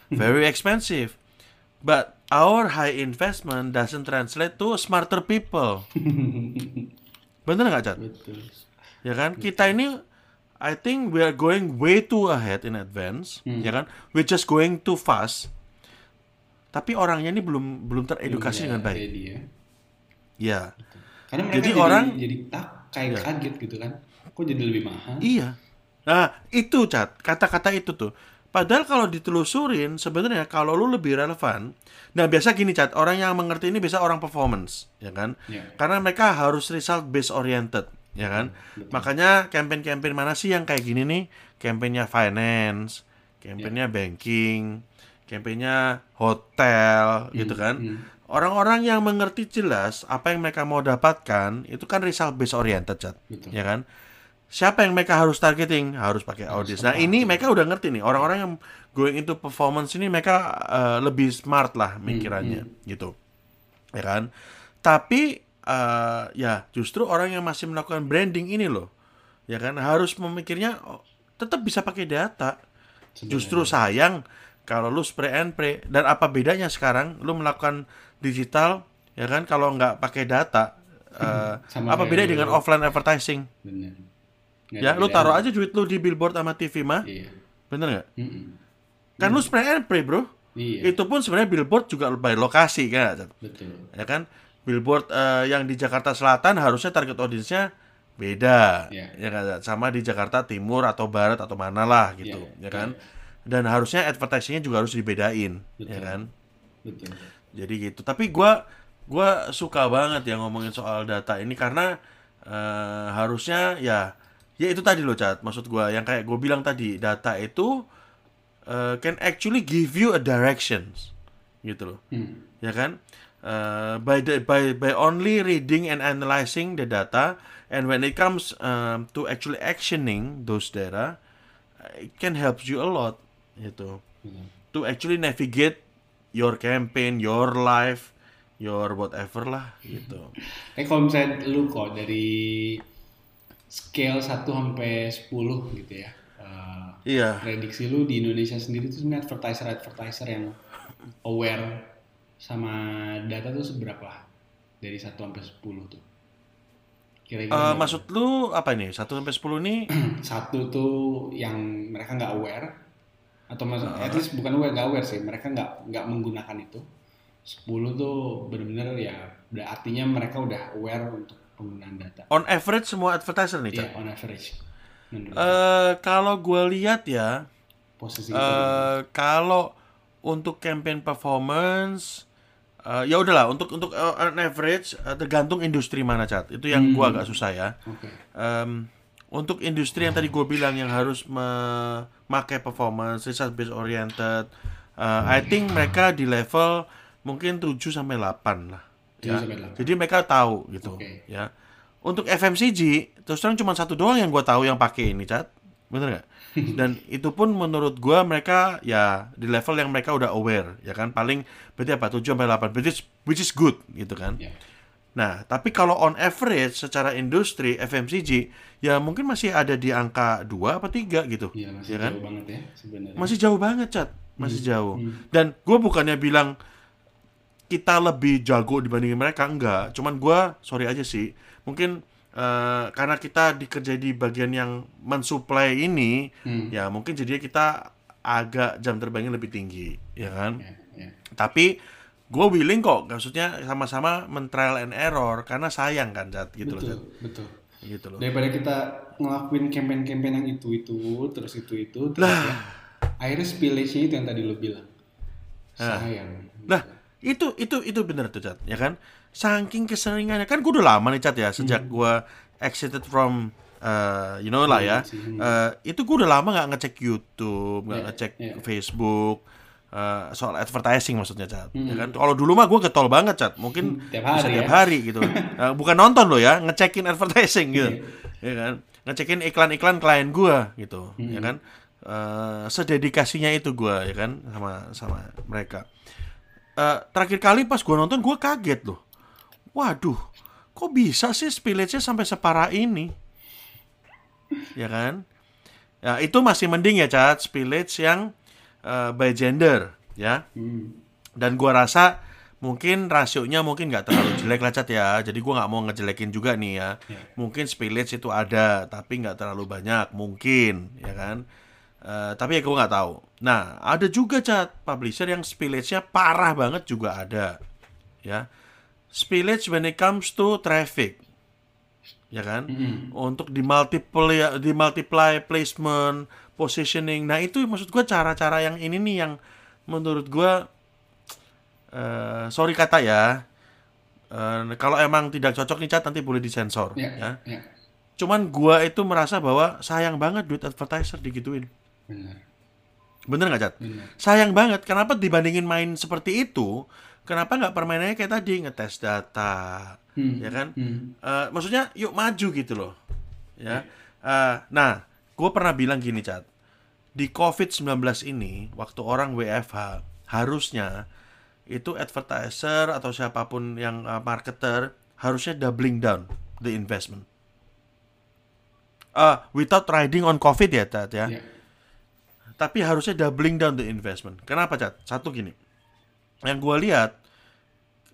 S2: Very expensive. But our high investment doesn't translate to smarter people. Bener nggak, Cat?
S1: betul
S2: Ya kan? Kita ini I think we are going way too ahead in advance, ya kan? We're just going too fast. Tapi orangnya ini belum belum teredukasi dengan baik.
S1: Ready ya.
S2: Ya.
S1: Karena mereka
S2: Jadi
S1: jadi,
S2: orang-
S1: jadi tak kayak
S2: Ya.
S1: kaget gitu kan. Kok jadi lebih mahal?
S2: Iya. Nah, itu Cat, kata-kata itu tuh. Padahal kalau ditelusurin sebenarnya kalau lu lebih relevan. Nah, biasa gini Cat, orang yang mengerti ini biasa orang performance, ya kan?
S1: Ya.
S2: Karena mereka harus result based oriented, ya kan? Makanya campaign-campaign mana sih yang kayak gini nih? Campaignnya finance, campaignnya banking, campaignnya hotel, gitu kan?
S1: Hmm.
S2: Orang-orang yang mengerti jelas apa yang mereka mau dapatkan itu kan result based oriented, Cat.
S1: Betul.
S2: Ya kan? Siapa yang mereka harus targeting? Harus pakai audience. Nah, ini mereka udah ngerti nih. Orang-orang yang going into performance ini mereka eh, lebih smart lah mikirannya gitu. Ya kan? Tapi eh, ya justru orang yang masih melakukan branding ini loh. Ya kan? Harus memikirnya oh, tetap bisa pakai data. Justru sayang kalau lu spray and pray. Dan apa bedanya sekarang? Lu melakukan digital ya kan? Kalau nggak pakai data
S1: Sama
S2: apa beda dengan offline advertising?
S1: Bener.
S2: Ya lu taruh aja duit lu di billboard sama TV mah.
S1: Iya.
S2: bener nggak?
S1: Mm-mm.
S2: kan lu spray and pray bro.
S1: Iya.
S2: itu pun sebenarnya billboard juga by lokasi kan?
S1: Betul.
S2: ya kan? Billboard eh, yang di Jakarta Selatan harusnya target audiensnya beda.
S1: Iya.
S2: ya kan? Sama di Jakarta Timur atau Barat atau mana lah gitu
S1: Iya,
S2: ya kan dan harusnya advertisingnya juga harus dibedain ya
S1: Betul.
S2: kan
S1: Betul.
S2: jadi gitu tapi gua gua suka banget ya ngomongin soal data ini karena eh, harusnya ya ya itu tadi loh cat maksud gua yang kayak gue bilang tadi data itu eh, can actually give you a directions gitu loh
S1: Hmm.
S2: ya kan Eh, by the by by only reading and analyzing the data and when it comes um, to actually actioning those data it can help you a lot gitu
S1: Betul.
S2: to actually navigate your campaign, your life, your whatever lah gitu.
S1: Eh kalau misalnya lu kok dari scale 1 sampai 10 gitu ya. eh,
S2: Iya.
S1: prediksi lu di Indonesia sendiri tuh sebenarnya advertiser-advertiser yang aware sama data tuh seberapa dari 1 sampai 10 tuh. Kira-kira berapa?
S2: maksud lu apa ini? 1 sampai 10 nih
S1: satu tuh yang mereka nggak aware atau mas
S2: Ah.
S1: at least bukan aware nggak aware sih. Mereka nggak nggak menggunakan itu. 10 tuh benar-benar ya udah artinya mereka udah aware untuk penggunaan data.
S2: On average semua advertiser nih, Cak.
S1: ya on average. Menurut
S2: Eh, kalau gue lihat ya,
S1: posisi
S2: eh kalau untuk campaign performance eh, ya udahlah untuk untuk on average eh, tergantung industri mana cat itu yang gua agak susah ya.
S1: Oke.
S2: Em, untuk industri yang tadi gue bilang yang harus memakai performance result based oriented eh, I think mereka di level mungkin 7 sampai 8 lah
S1: 7
S2: ya.
S1: sampai 8.
S2: Jadi mereka tahu gitu
S1: Oke.
S2: ya. Untuk FMCG terus terang cuma satu doang yang gue tahu yang pakai ini cat. Bener nggak? Dan itu pun menurut gua mereka ya di level yang mereka udah aware ya kan paling berarti apa 7 sampai 8 which is, which is good gitu kan.
S1: ya
S2: Nah, tapi kalau on average secara industri FMCG ya mungkin masih ada di angka 2 apa 3 gitu.
S1: Iya masih
S2: ya kan?
S1: jauh banget ya sebenarnya.
S2: Masih jauh banget, Cat. Masih jauh.
S1: Hmm.
S2: Dan gue bukannya bilang kita lebih jago dibandingin mereka, enggak. Cuman gue, sorry aja sih, mungkin eh, karena kita dikerja di bagian yang mensuplai ini,
S1: Hmm.
S2: ya mungkin jadinya kita agak jam terbangnya lebih tinggi, ya kan?
S1: Ya, ya.
S2: Tapi gue willing kok, maksudnya sama-sama men-trial and error karena sayang kan, Cat, gitu loh,
S1: betul,
S2: Cat.
S1: betul.
S2: Gitu loh.
S1: Daripada kita ngelakuin campaign-campaign yang itu-itu, terus itu-itu, terus ya, akhirnya spillage-nya itu yang tadi lo bilang. Sayang.
S2: Nah, itu itu itu bener tuh, Cat, ya kan? Saking keseringannya kan gue udah lama nih, Cat ya, sejak
S1: Hmm.
S2: gue exited from uh, you know lah ya. Uh, itu gue udah lama nggak ngecek YouTube, nggak
S1: Iya,
S2: ngecek
S1: iya.
S2: Facebook. Uh, soal advertising maksudnya Cat, ya
S1: Hmm.
S2: kan? Kalau dulu mah gue getol banget Cat, mungkin
S1: Tiap
S2: bisa
S1: hari
S2: tiap
S1: ya.
S2: hari gitu. Uh, bukan nonton loh ya, ngecekin advertising gitu,
S1: Iya.
S2: ya kan? Ngecekin iklan-iklan klien gue gitu,
S1: Hmm.
S2: ya kan? Uh, sededikasinya itu gue ya kan sama sama mereka. Eh, terakhir kali pas gue nonton gue kaget loh. Waduh, kok bisa sih spillage-nya sampai separah ini? Ya kan? Ya itu masih mending ya cat spillage yang eh, by gender ya.
S1: Hmm.
S2: Dan gua rasa mungkin rasionya mungkin nggak terlalu jelek lah cat ya. Jadi gua nggak mau ngejelekin juga nih ya.
S1: Ya.
S2: Mungkin spillage itu ada tapi nggak terlalu banyak mungkin ya kan. Eh, tapi ya gue nggak tahu. Nah ada juga cat publisher yang spillage-nya parah banget juga ada ya. Spillage when it comes to traffic ya kan
S1: Mm-mm.
S2: untuk di multiple di multiply placement positioning. Nah itu maksud gue cara-cara yang ini nih yang menurut gue eh sorry kata ya eh, kalau emang tidak cocok nih cat nanti boleh disensor
S1: Ya,
S2: ya.
S1: ya,
S2: cuman gue itu merasa bahwa sayang banget duit advertiser digituin.
S1: Benar,
S2: bener nggak cat
S1: benar.
S2: sayang banget. Kenapa dibandingin main seperti itu? Kenapa nggak permainannya kayak tadi ngetes data
S1: Hmm.
S2: ya kan?
S1: Hmm.
S2: Eh, maksudnya yuk maju gitu loh ya. Eh, nah gue pernah bilang gini cat di covid 19 ini waktu orang WFH harusnya itu advertiser atau siapa pun yang eh, marketer harusnya doubling down the investment Eh, without riding on covid ya cat ya
S1: Ya.
S2: tapi harusnya doubling down the investment. Kenapa, Cat? Satu gini. Yang gue lihat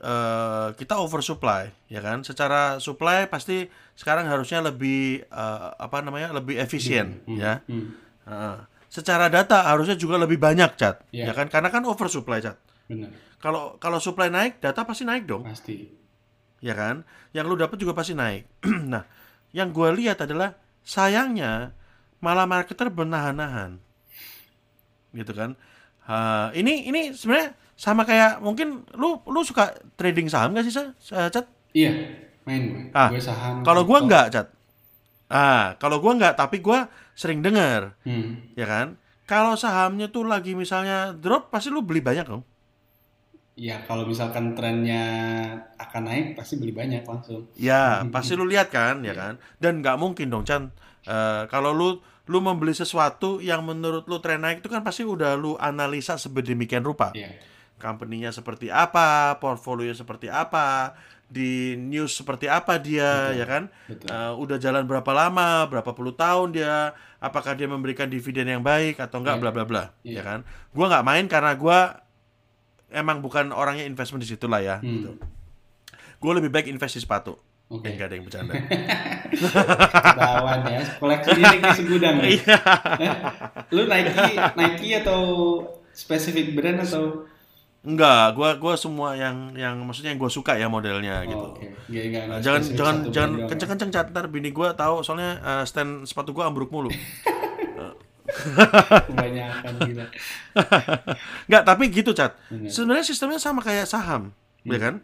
S2: eh, kita oversupply, ya kan? Secara supply pasti sekarang harusnya lebih eh, apa namanya? lebih efisien,
S1: Hmm.
S2: ya.
S1: Hmm.
S2: Heeh. secara data harusnya juga lebih banyak, Cat.
S1: Iya.
S2: Ya kan? Karena kan oversupply, Cat. Kalau kalau supply naik, data pasti naik dong
S1: pasti.
S2: ya kan? Yang lu dapat juga pasti naik. nah, yang gue lihat adalah sayangnya malah marketer bernahan-nahan, gitu kan? Ha, ini ini sebenarnya sama kayak mungkin lu lu suka trading saham gak sih Sa? Cat?
S1: Iya, main gue.
S2: Ah,
S1: gue saham.
S2: Kalau gua
S1: kripto.
S2: enggak, Cat. Ah, kalau gua enggak, tapi gua sering dengar,
S1: Hmm.
S2: ya kan? Kalau sahamnya tuh lagi misalnya drop, pasti lu beli banyak dong.
S1: Ya kalau misalkan trennya akan naik pasti beli banyak langsung.
S2: Ya, pasti lu lihat kan, ya kan? Dan nggak mungkin dong, Chan. Eh, kalau lu lu membeli sesuatu yang menurut lu tren naik itu kan pasti udah lu analisa sedemikian rupa.
S1: Iya.
S2: Company-nya seperti apa, portfolio seperti apa, di news seperti apa dia, ya kan?
S1: Betul.
S2: Eh, udah jalan berapa lama, berapa puluh tahun dia, apakah dia memberikan dividen yang baik atau enggak,
S1: Iya.
S2: bla bla bla,
S1: Iya.
S2: ya kan? Gua nggak main karena gua emang bukan orangnya investment di situ lah ya,
S1: Hmm.
S2: gitu. gue lebih baik invest di sepatu.
S1: Oke.
S2: Enggak ada yang bercanda.
S1: Ketahuan ya, koleksinya nih kayak segudang nih.
S2: Iya.
S1: Lu Nike, Nike atau spesifik brand atau?
S2: Enggak, gua gua semua yang yang maksudnya yang gua suka ya modelnya
S1: Oh,
S2: gitu.
S1: Oke, Nggak, nggak,
S2: Nah,
S1: nggak
S2: jangan jangan jangan kenceng-kenceng cat ntar bini gua tahu soalnya eh, stand sepatu gua ambruk mulu.
S1: Kebanyakan gila.
S2: Enggak, tapi gitu cat.
S1: Bener.
S2: Sebenarnya sistemnya sama kayak saham, ya kan?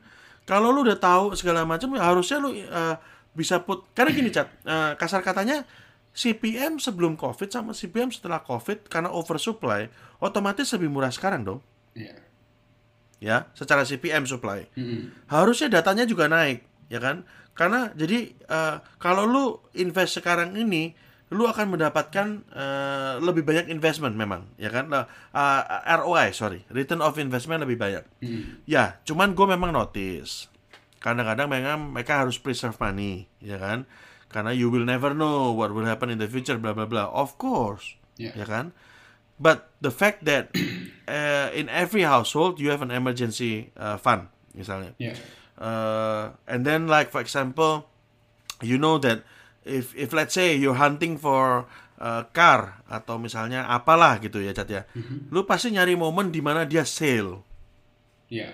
S2: Kalau lu udah tahu segala macam, ya harusnya lu eh, bisa put. Karena gini cat, eh, kasar katanya CPM sebelum COVID sama CPM setelah COVID karena oversupply, otomatis lebih murah sekarang dong,
S1: Iya.
S2: Ya, secara CPM supply.
S1: Mm-mm.
S2: harusnya datanya juga naik ya kan karena jadi eh, kalau lu invest sekarang ini lu akan mendapatkan eh, lebih banyak investment memang ya kan Nah, eh, ROI sorry return of investment lebih banyak
S1: Mm-mm.
S2: ya cuman gue memang notice kadang-kadang memang mereka harus preserve money ya kan karena you will never know what will happen in the future bla bla bla of course
S1: Yeah.
S2: ya kan but the fact that uh, in every household you have an emergency uh, fund misalnya
S1: Iya.
S2: uh, and then like for example you know that if if let's say you're hunting for a car atau misalnya apalah gitu ya cat ya lu pasti nyari momen di mana dia sale
S1: Iya.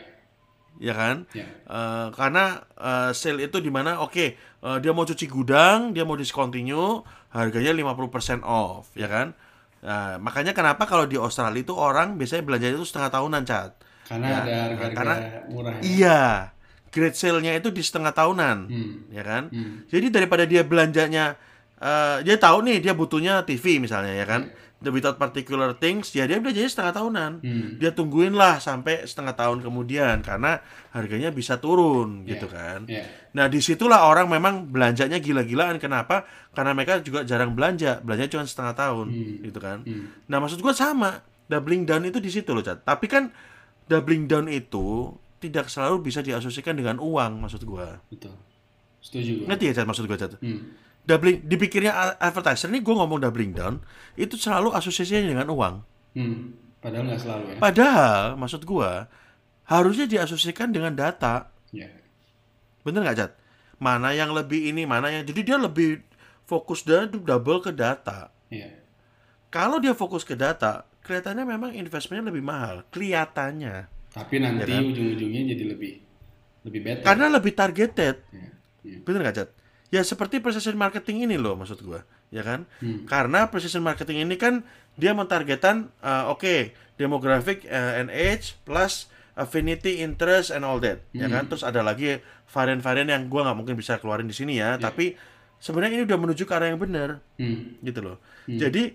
S2: ya kan
S1: Iya.
S2: Eh, karena eh, sale itu di mana oke eh, dia mau cuci gudang dia mau discontinue harganya 50% off ya kan Nah, makanya kenapa kalau di Australia itu orang biasanya belanja itu setengah tahunan cat
S1: Karena
S2: Ya,
S1: ada harga-harga
S2: karena-
S1: murah ya.
S2: iya grade sale-nya itu di setengah tahunan
S1: Hmm.
S2: ya kan
S1: Hmm.
S2: jadi daripada dia belanjanya eh, dia tahu nih dia butuhnya TV misalnya ya kan the without particular things ya dia belanjanya setengah tahunan
S1: Hmm.
S2: dia tungguin lah sampai setengah tahun kemudian karena harganya bisa turun
S1: Iya.
S2: gitu kan
S1: Iya.
S2: nah di situlah orang memang belanjanya gila-gilaan kenapa karena mereka juga jarang belanja belanja cuma setengah tahun
S1: Hmm.
S2: gitu kan
S1: Hmm.
S2: nah maksud gua sama doubling down itu di situ loh cat tapi kan doubling down itu tidak selalu bisa diasosiasikan dengan uang maksud gua
S1: Betul. Setuju
S2: ngerti ya cat maksud gua cat
S1: Hmm.
S2: Doubling dipikirnya advertiser ini gue ngomong doubling down itu selalu asosiasinya dengan uang
S1: Hmm. Padahal nggak selalu ya.
S2: padahal maksud gua harusnya diasosiasikan dengan data
S1: Iya.
S2: bener nggak cat mana yang lebih ini mana yang jadi dia lebih fokus dan double ke data
S1: Iya.
S2: kalau dia fokus ke data kelihatannya memang investmentnya lebih mahal kelihatannya
S1: Tapi nanti
S2: Ya kan?
S1: ujung-ujungnya jadi lebih lebih better.
S2: karena lebih targeted
S1: Iya. Iya.
S2: bener nggak cat ya seperti precision marketing ini loh maksud gua. Ya kan?
S1: Hmm.
S2: karena precision marketing ini kan dia mentargetkan uh, oke demographic uh, and age plus affinity interest and all that. Ya kan? Terus ada lagi varian-varian yang gua nggak mungkin bisa keluarin di sini ya. Tapi sebenarnya ini udah menuju ke arah yang benar.
S1: Hmm.
S2: gitu loh. Jadi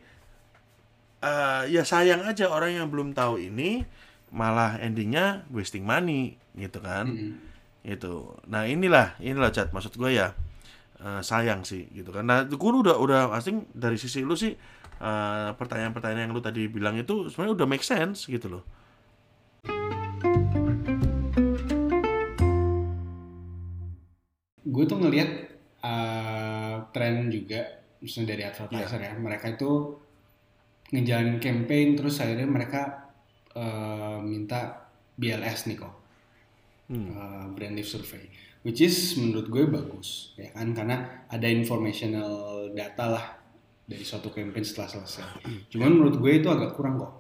S2: uh, ya sayang aja orang yang belum tahu ini malah endingnya wasting money gitu kan?
S1: Hmm.
S2: itu nah inilah inilah chat. Maksud gue ya eh, sayang sih gitu kan. Nah gue udah udah asing dari sisi lu sih eh, pertanyaan-pertanyaan yang lu tadi bilang itu sebenarnya udah make sense gitu loh.
S1: Gue tuh ngelihat uh, tren juga misalnya dari advertiser
S2: Iya.
S1: ya. Mereka itu ngejalanin campaign terus akhirnya mereka uh, minta BLS nih kok.
S2: Hmm.
S1: uh, brand lift survey which is menurut gue bagus ya kan? Karena ada informational data lah dari suatu campaign setelah selesai. Cuman menurut gue itu agak kurang kok.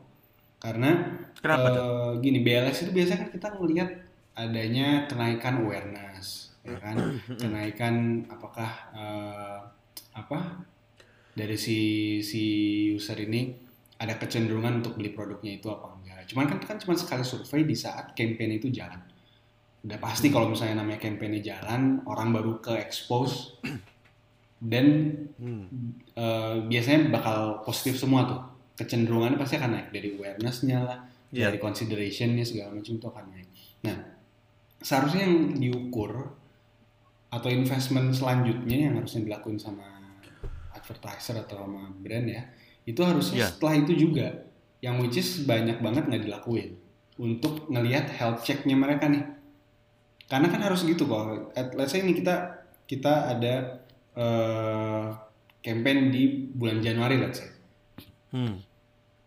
S1: Karena
S2: Kenapa,
S1: uh, gini BLS itu biasanya kan kita ngelihat adanya kenaikan awareness ya kan? Kenaikan apakah uh, apa dari si si user ini ada kecenderungan untuk beli produknya itu apa enggak. Cuman kan kan cuma sekali survei di saat campaign itu jalan udah pasti kalau misalnya namanya campaign jalan orang baru ke expose dan
S2: Hmm.
S1: eh, biasanya bakal positif semua tuh kecenderungannya pasti akan naik dari awarenessnya lah
S2: Iya.
S1: dari considerationnya segala macam itu akan naik nah seharusnya yang diukur atau investment selanjutnya yang harusnya dilakuin sama advertiser atau sama brand ya itu harusnya
S2: Iya.
S1: setelah itu juga yang which is banyak banget nggak dilakuin untuk ngelihat health checknya mereka nih karena kan harus gitu kok At- let's say ini kita kita ada eh, campaign di bulan Januari let's say.
S2: Hmm.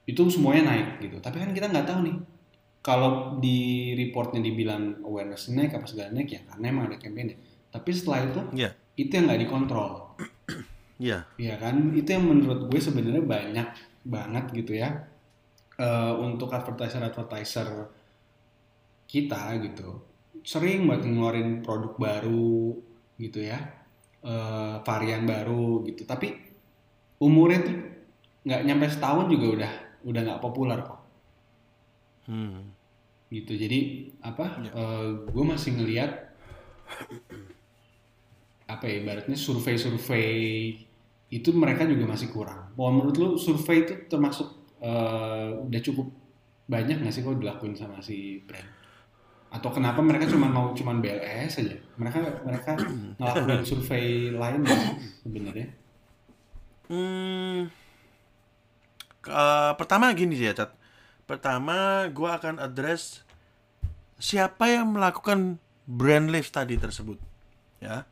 S1: itu semuanya naik gitu. Tapi kan kita nggak tahu nih kalau di reportnya dibilang awareness naik apa segala naik ya karena emang ada campaign tapi setelah itu
S2: Iya.
S1: itu yang nggak dikontrol.
S2: Iya.
S1: ya kan? Itu yang menurut gue sebenarnya banyak banget gitu ya eh, untuk advertiser advertiser kita gitu sering banget ngeluarin produk baru gitu ya eh, varian baru gitu tapi umurnya tuh nggak nyampe setahun juga udah udah nggak populer kok
S2: Hmm.
S1: gitu jadi apa
S2: Ya.
S1: gue masih ngelihat apa ya ibaratnya survei-survei itu mereka juga masih kurang. Mau menurut lu survei itu termasuk eh, udah cukup banyak nggak sih kalau dilakuin sama si brand? Atau kenapa mereka cuma mau cuman BLS aja? Mereka mereka ngelakuin survei lain sih sebenarnya?
S2: Hmm, ke- pertama gini ya, Cat. Pertama, gua akan address siapa yang melakukan brand lift tadi tersebut. Ya.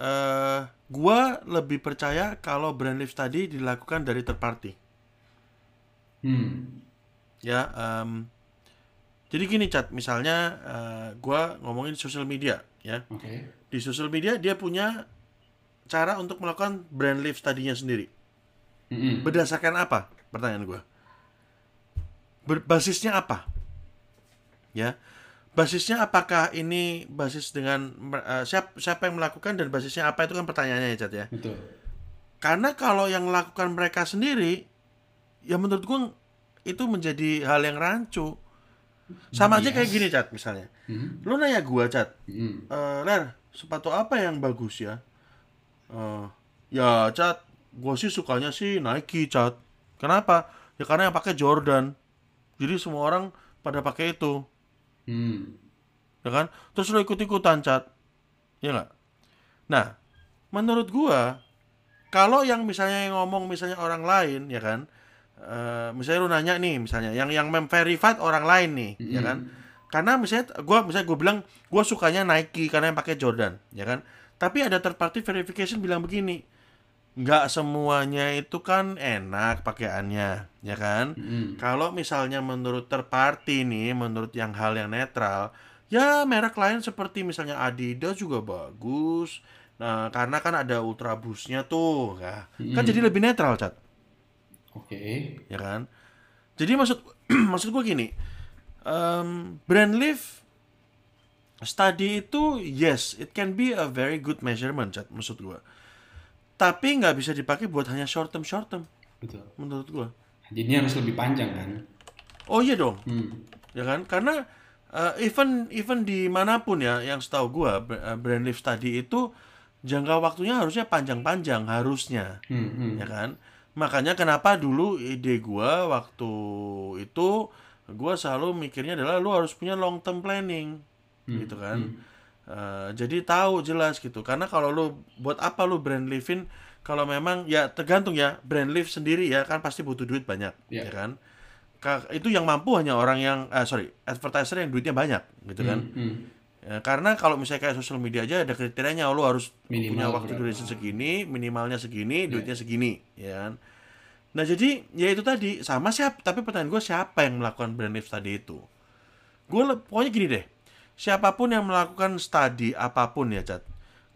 S2: Eh, gua lebih percaya kalau brand lift tadi dilakukan dari third party.
S1: Hmm.
S2: Ya, em, jadi gini, Cat. Misalnya, eh, gua ngomongin sosial media, ya.
S1: Oke.
S2: Di sosial media dia punya cara untuk melakukan brand lift tadinya sendiri.
S1: Mm-mm.
S2: Berdasarkan apa? Pertanyaan gue. Berbasisnya apa? Ya, basisnya apakah ini basis dengan eh, siapa siapa yang melakukan dan basisnya apa itu kan pertanyaannya ya Cat ya.
S1: Betul.
S2: Karena kalau yang melakukan mereka sendiri, ya menurut gue itu menjadi hal yang rancu. Sama aja kayak
S1: Yes.
S2: gini Cat misalnya.
S1: Mhm.
S2: Lu nanya gue Cat,
S1: Mm-mm.
S2: Eh, Ler, sepatu apa yang bagus ya? Eh, ya, Cat, gue sih sukanya sih Nike, Cat. Kenapa? Ya karena yang pakai Jordan. Jadi semua orang pada pakai itu,
S1: Hmm.
S2: ya kan? Terus lo ikut-ikutan, Cat. Ya nggak? Nah, menurut gua, kalau yang misalnya yang ngomong misalnya orang lain, ya kan? Eh, misalnya lu nanya nih, misalnya yang yang memverified orang lain nih, ya kan? Karena misalnya gua misalnya gue bilang gua sukanya Nike karena yang pakai Jordan, ya kan? Tapi ada third party verification bilang begini, nggak semuanya itu kan enak pakaiannya, ya kan?
S1: Mm-mm.
S2: Kalau misalnya menurut third party nih, menurut yang hal yang netral, ya merek lain seperti misalnya Adidas juga bagus. Nah, karena kan ada Ultra Boost-nya tuh, ya. kan
S1: Hmm.
S2: jadi lebih netral, Cat
S1: Oke.
S2: ya kan? Jadi maksud maksud gue gini, em, brand lift study itu yes, it can be a very good measurement, Chat, maksud gue. Tapi nggak bisa dipakai buat hanya short term short term,
S1: Betul.
S2: menurut gue.
S1: Jadinya harus lebih panjang kan?
S2: Oh iya dong,
S1: Hmm.
S2: ya kan? Karena eh, even even di mana pun ya, yang setahu gue brand lift study itu jangka waktunya harusnya panjang-panjang harusnya.
S1: Hmm, hmm.
S2: ya kan makanya kenapa dulu ide gua waktu itu gua selalu mikirnya adalah lu harus punya long term planning gitu kan. Eh, jadi tahu jelas gitu. Karena kalau lu buat apa lu brand living kalau memang ya tergantung ya brand live sendiri ya kan pasti butuh duit banyak
S1: Iya.
S2: ya kan. Ka- itu yang mampu hanya orang yang eh, sorry advertiser yang duitnya banyak gitu kan.
S1: Hmm, hmm.
S2: Ya, karena kalau misalnya kayak sosial media aja ada kriterianya lu harus
S1: Minimal
S2: punya waktu
S1: berapa.
S2: duration segini, minimalnya segini, duitnya segini, ya kan. Nah, jadi ya itu tadi sama siapa tapi pertanyaan gue siapa yang melakukan brand lift tadi itu? Gue pokoknya gini deh. Siapa pun yang melakukan studi apa pun ya, Cat.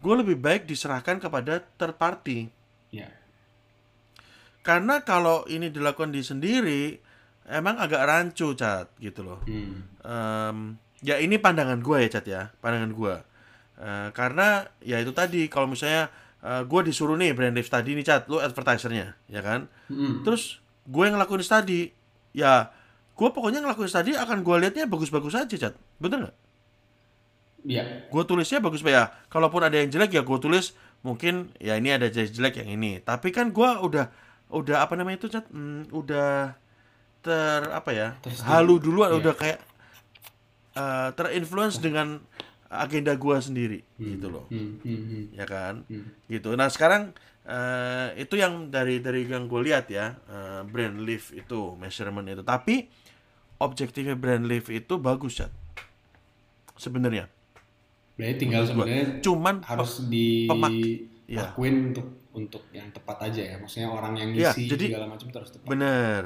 S2: Gue lebih baik diserahkan kepada third party.
S1: Ya.
S2: Karena kalau ini dilakukan di sendiri emang agak rancu, Cat, gitu loh.
S1: Hmm.
S2: Em, ya ini pandangan gue ya Cat ya. Pandangan gue Eh, karena ya itu tadi kalau misalnya gue disuruh nih brand lift tadi nih Cat lu advertisernya ya kan?
S1: Hmm.
S2: terus gue yang ngelakuin study ya gue pokoknya ngelakuin study akan gue liatnya bagus-bagus aja Cat bener nggak?
S1: Ya.
S2: gue tulisnya bagus ya. Kalaupun ada yang jelek ya gue tulis. Mungkin ya ini ada jelek yang ini. Tapi kan gue udah udah apa namanya itu Cat Hmm, udah ter apa ya?
S1: Terus-
S2: halu duluan
S1: Iya.
S2: udah kayak eh, terinfluence dengan agenda gua sendiri gitu loh
S1: Hmm, hmm, hmm.
S2: ya kan
S1: Hmm.
S2: gitu nah sekarang eh, itu yang dari dari yang gue lihat ya eh, brand lift itu measurement itu tapi objektifnya brand lift itu bagus Cat sebenarnya
S1: Berarti tinggal sebenarnya
S2: cuman
S1: harus
S2: pemak-
S1: dilakuin untuk untuk yang tepat aja ya. Maksudnya orang yang
S2: Iya,
S1: ngisi
S2: jadi-
S1: segala macam itu harus tepat.
S2: Bener.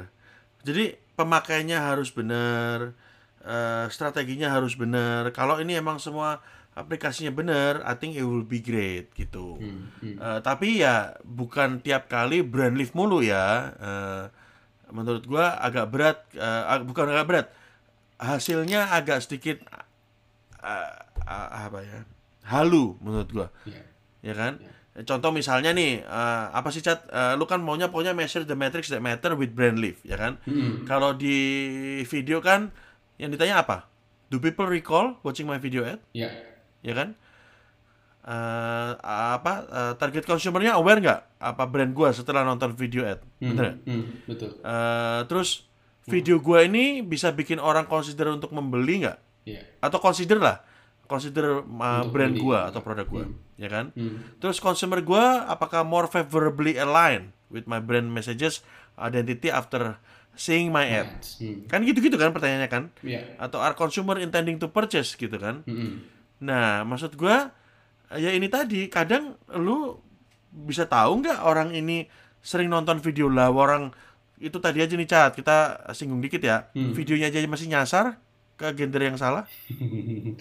S2: Jadi pemakainya harus bener. Eh, strateginya harus benar. Kalau ini emang semua aplikasinya benar, I think it will be great gitu.
S1: Hmm, hmm.
S2: Eh, tapi ya bukan tiap kali brand lift mulu ya. Eh, menurut gua agak berat, ag- bukan agak berat. Hasilnya agak sedikit eh, eh, apa ya? Halu menurut gua,
S1: Iya.
S2: ya kan? Contoh misalnya nih, eh, apa sih cat? Eh, lu kan maunya pokoknya measure the metrics that matter with brand lift, ya kan?
S1: Hmm.
S2: Kalau di video kan yang ditanya apa? Do people recall watching my video ad?
S1: Ya.
S2: ya kan? Eh, apa eh, target consumernya aware nggak apa brand gua setelah nonton video ad?
S1: Hmm,
S2: Bener
S1: hmm, betul.
S2: Eh, terus video gua ini bisa bikin orang consider untuk membeli nggak?
S1: Iya.
S2: Atau consider lah, consider uh,
S1: Untuk
S2: brand
S1: beli.
S2: gua atau produk gua, ya kan?
S1: Hmm.
S2: Terus consumer gua apakah more favorably aligned with my brand messages identity after seeing my ad?
S1: Ads. Hmm.
S2: Kan gitu-gitu kan pertanyaannya kan?
S1: Iya.
S2: Atau are consumer intending to purchase gitu kan?
S1: Hmm.
S2: Nah, maksud gua ya ini tadi kadang lu bisa tahu nggak orang ini sering nonton video lah orang itu tadi aja nih cat kita singgung dikit ya
S1: Hmm.
S2: videonya aja masih nyasar ke gender yang salah.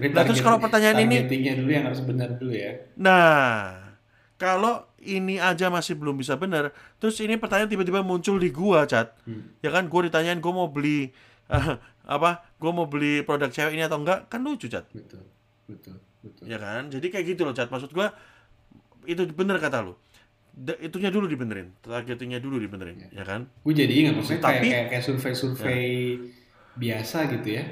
S2: Nah, terus kalau pertanyaan ini-
S1: dulu yang harus benar dulu ya.
S2: Nah, kalau ini aja masih belum bisa bener, terus ini pertanyaan tiba-tiba muncul di gua cat,
S1: Hmm.
S2: ya kan gua ditanyain gua mau beli eh, apa, gua mau beli produk cewek ini atau enggak, kan lucu cat.
S1: Betul. Betul. Betul.
S2: ya kan jadi kayak gitu loh cat maksud gua itu bener kata lu Da- itunya dulu dibenerin targetingnya dulu dibenerin ya kan
S1: Gue jadi ingat maksudnya kayak
S2: Tapi-
S1: kayak, kayak survei-survei biasa gitu ya.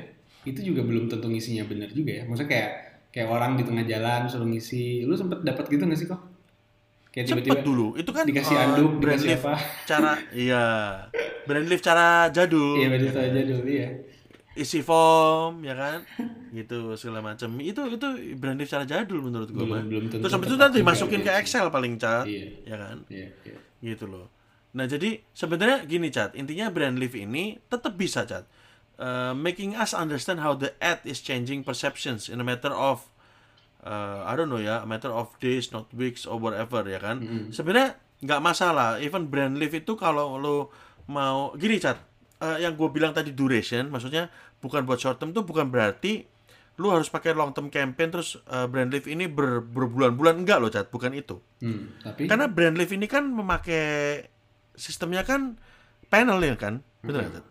S1: Itu juga belum tentu ngisinya benar juga ya. Maksudnya kayak kayak orang di tengah jalan suruh ngisi. Lu sempet dapat gitu gak sih kok? Kayak
S2: cepet
S1: tiba-tiba
S2: dulu itu kan
S1: dikasih
S2: eh,
S1: anduk,
S2: brand
S1: dikasih
S2: lift
S1: apa?
S2: cara iya brand lift cara jadul
S1: Iya,
S2: ya
S1: betul
S2: kan?
S1: aja dulu ya.
S2: isi form ya kan gitu segala macam itu itu brand lift cara jadul menurut gua
S1: Belum- belum tentu
S2: terus habis itu nanti
S1: juga
S2: masukin ke. Excel paling cat
S1: Iya.
S2: ya kan
S1: Iya, iya.
S2: gitu loh. Nah jadi sebenarnya gini cat, intinya brand lift ini tetap bisa cat, Uh, making us understand how the ad is changing perceptions in a matter of uh, I don't know ya, a matter of days, not weeks or whatever ya kan. Sebenarnya nggak masalah, even brand lift itu kalau lo mau gini cat, uh, yang gue bilang tadi duration, maksudnya bukan buat short term tuh bukan berarti lu harus pakai long term campaign terus uh, brand lift ini ber, berbulan-bulan enggak loh cat, bukan itu.
S1: Hmm, tapi
S2: Karena brand lift ini kan memakai sistemnya kan panel ya kan, betul? Tat?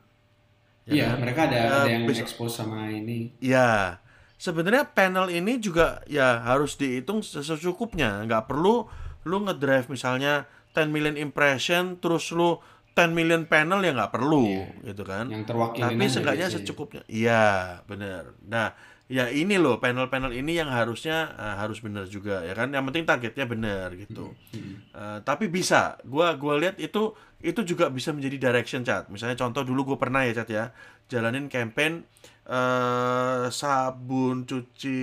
S2: Ya
S1: iya,
S2: kan?
S1: mereka ada,
S2: Eh,
S1: ada yang expose sama ini.
S2: Ya, sebenarnya panel ini juga ya harus dihitung secukupnya, nggak perlu lu ngedrive misalnya 10 million impression terus lu 10 million panel ya nggak perlu gitu kan.
S1: Yang terwakili
S2: Tapi seenggaknya secukupnya. Iya, bener. Nah, ya ini loh panel-panel ini yang harusnya eh, harus bener juga ya kan. Yang penting targetnya bener gitu.
S1: Hmm.
S2: Eh, tapi bisa, gua gua lihat itu itu juga bisa menjadi direction chat. Misalnya contoh dulu gue pernah ya chat ya, jalanin campaign eh sabun cuci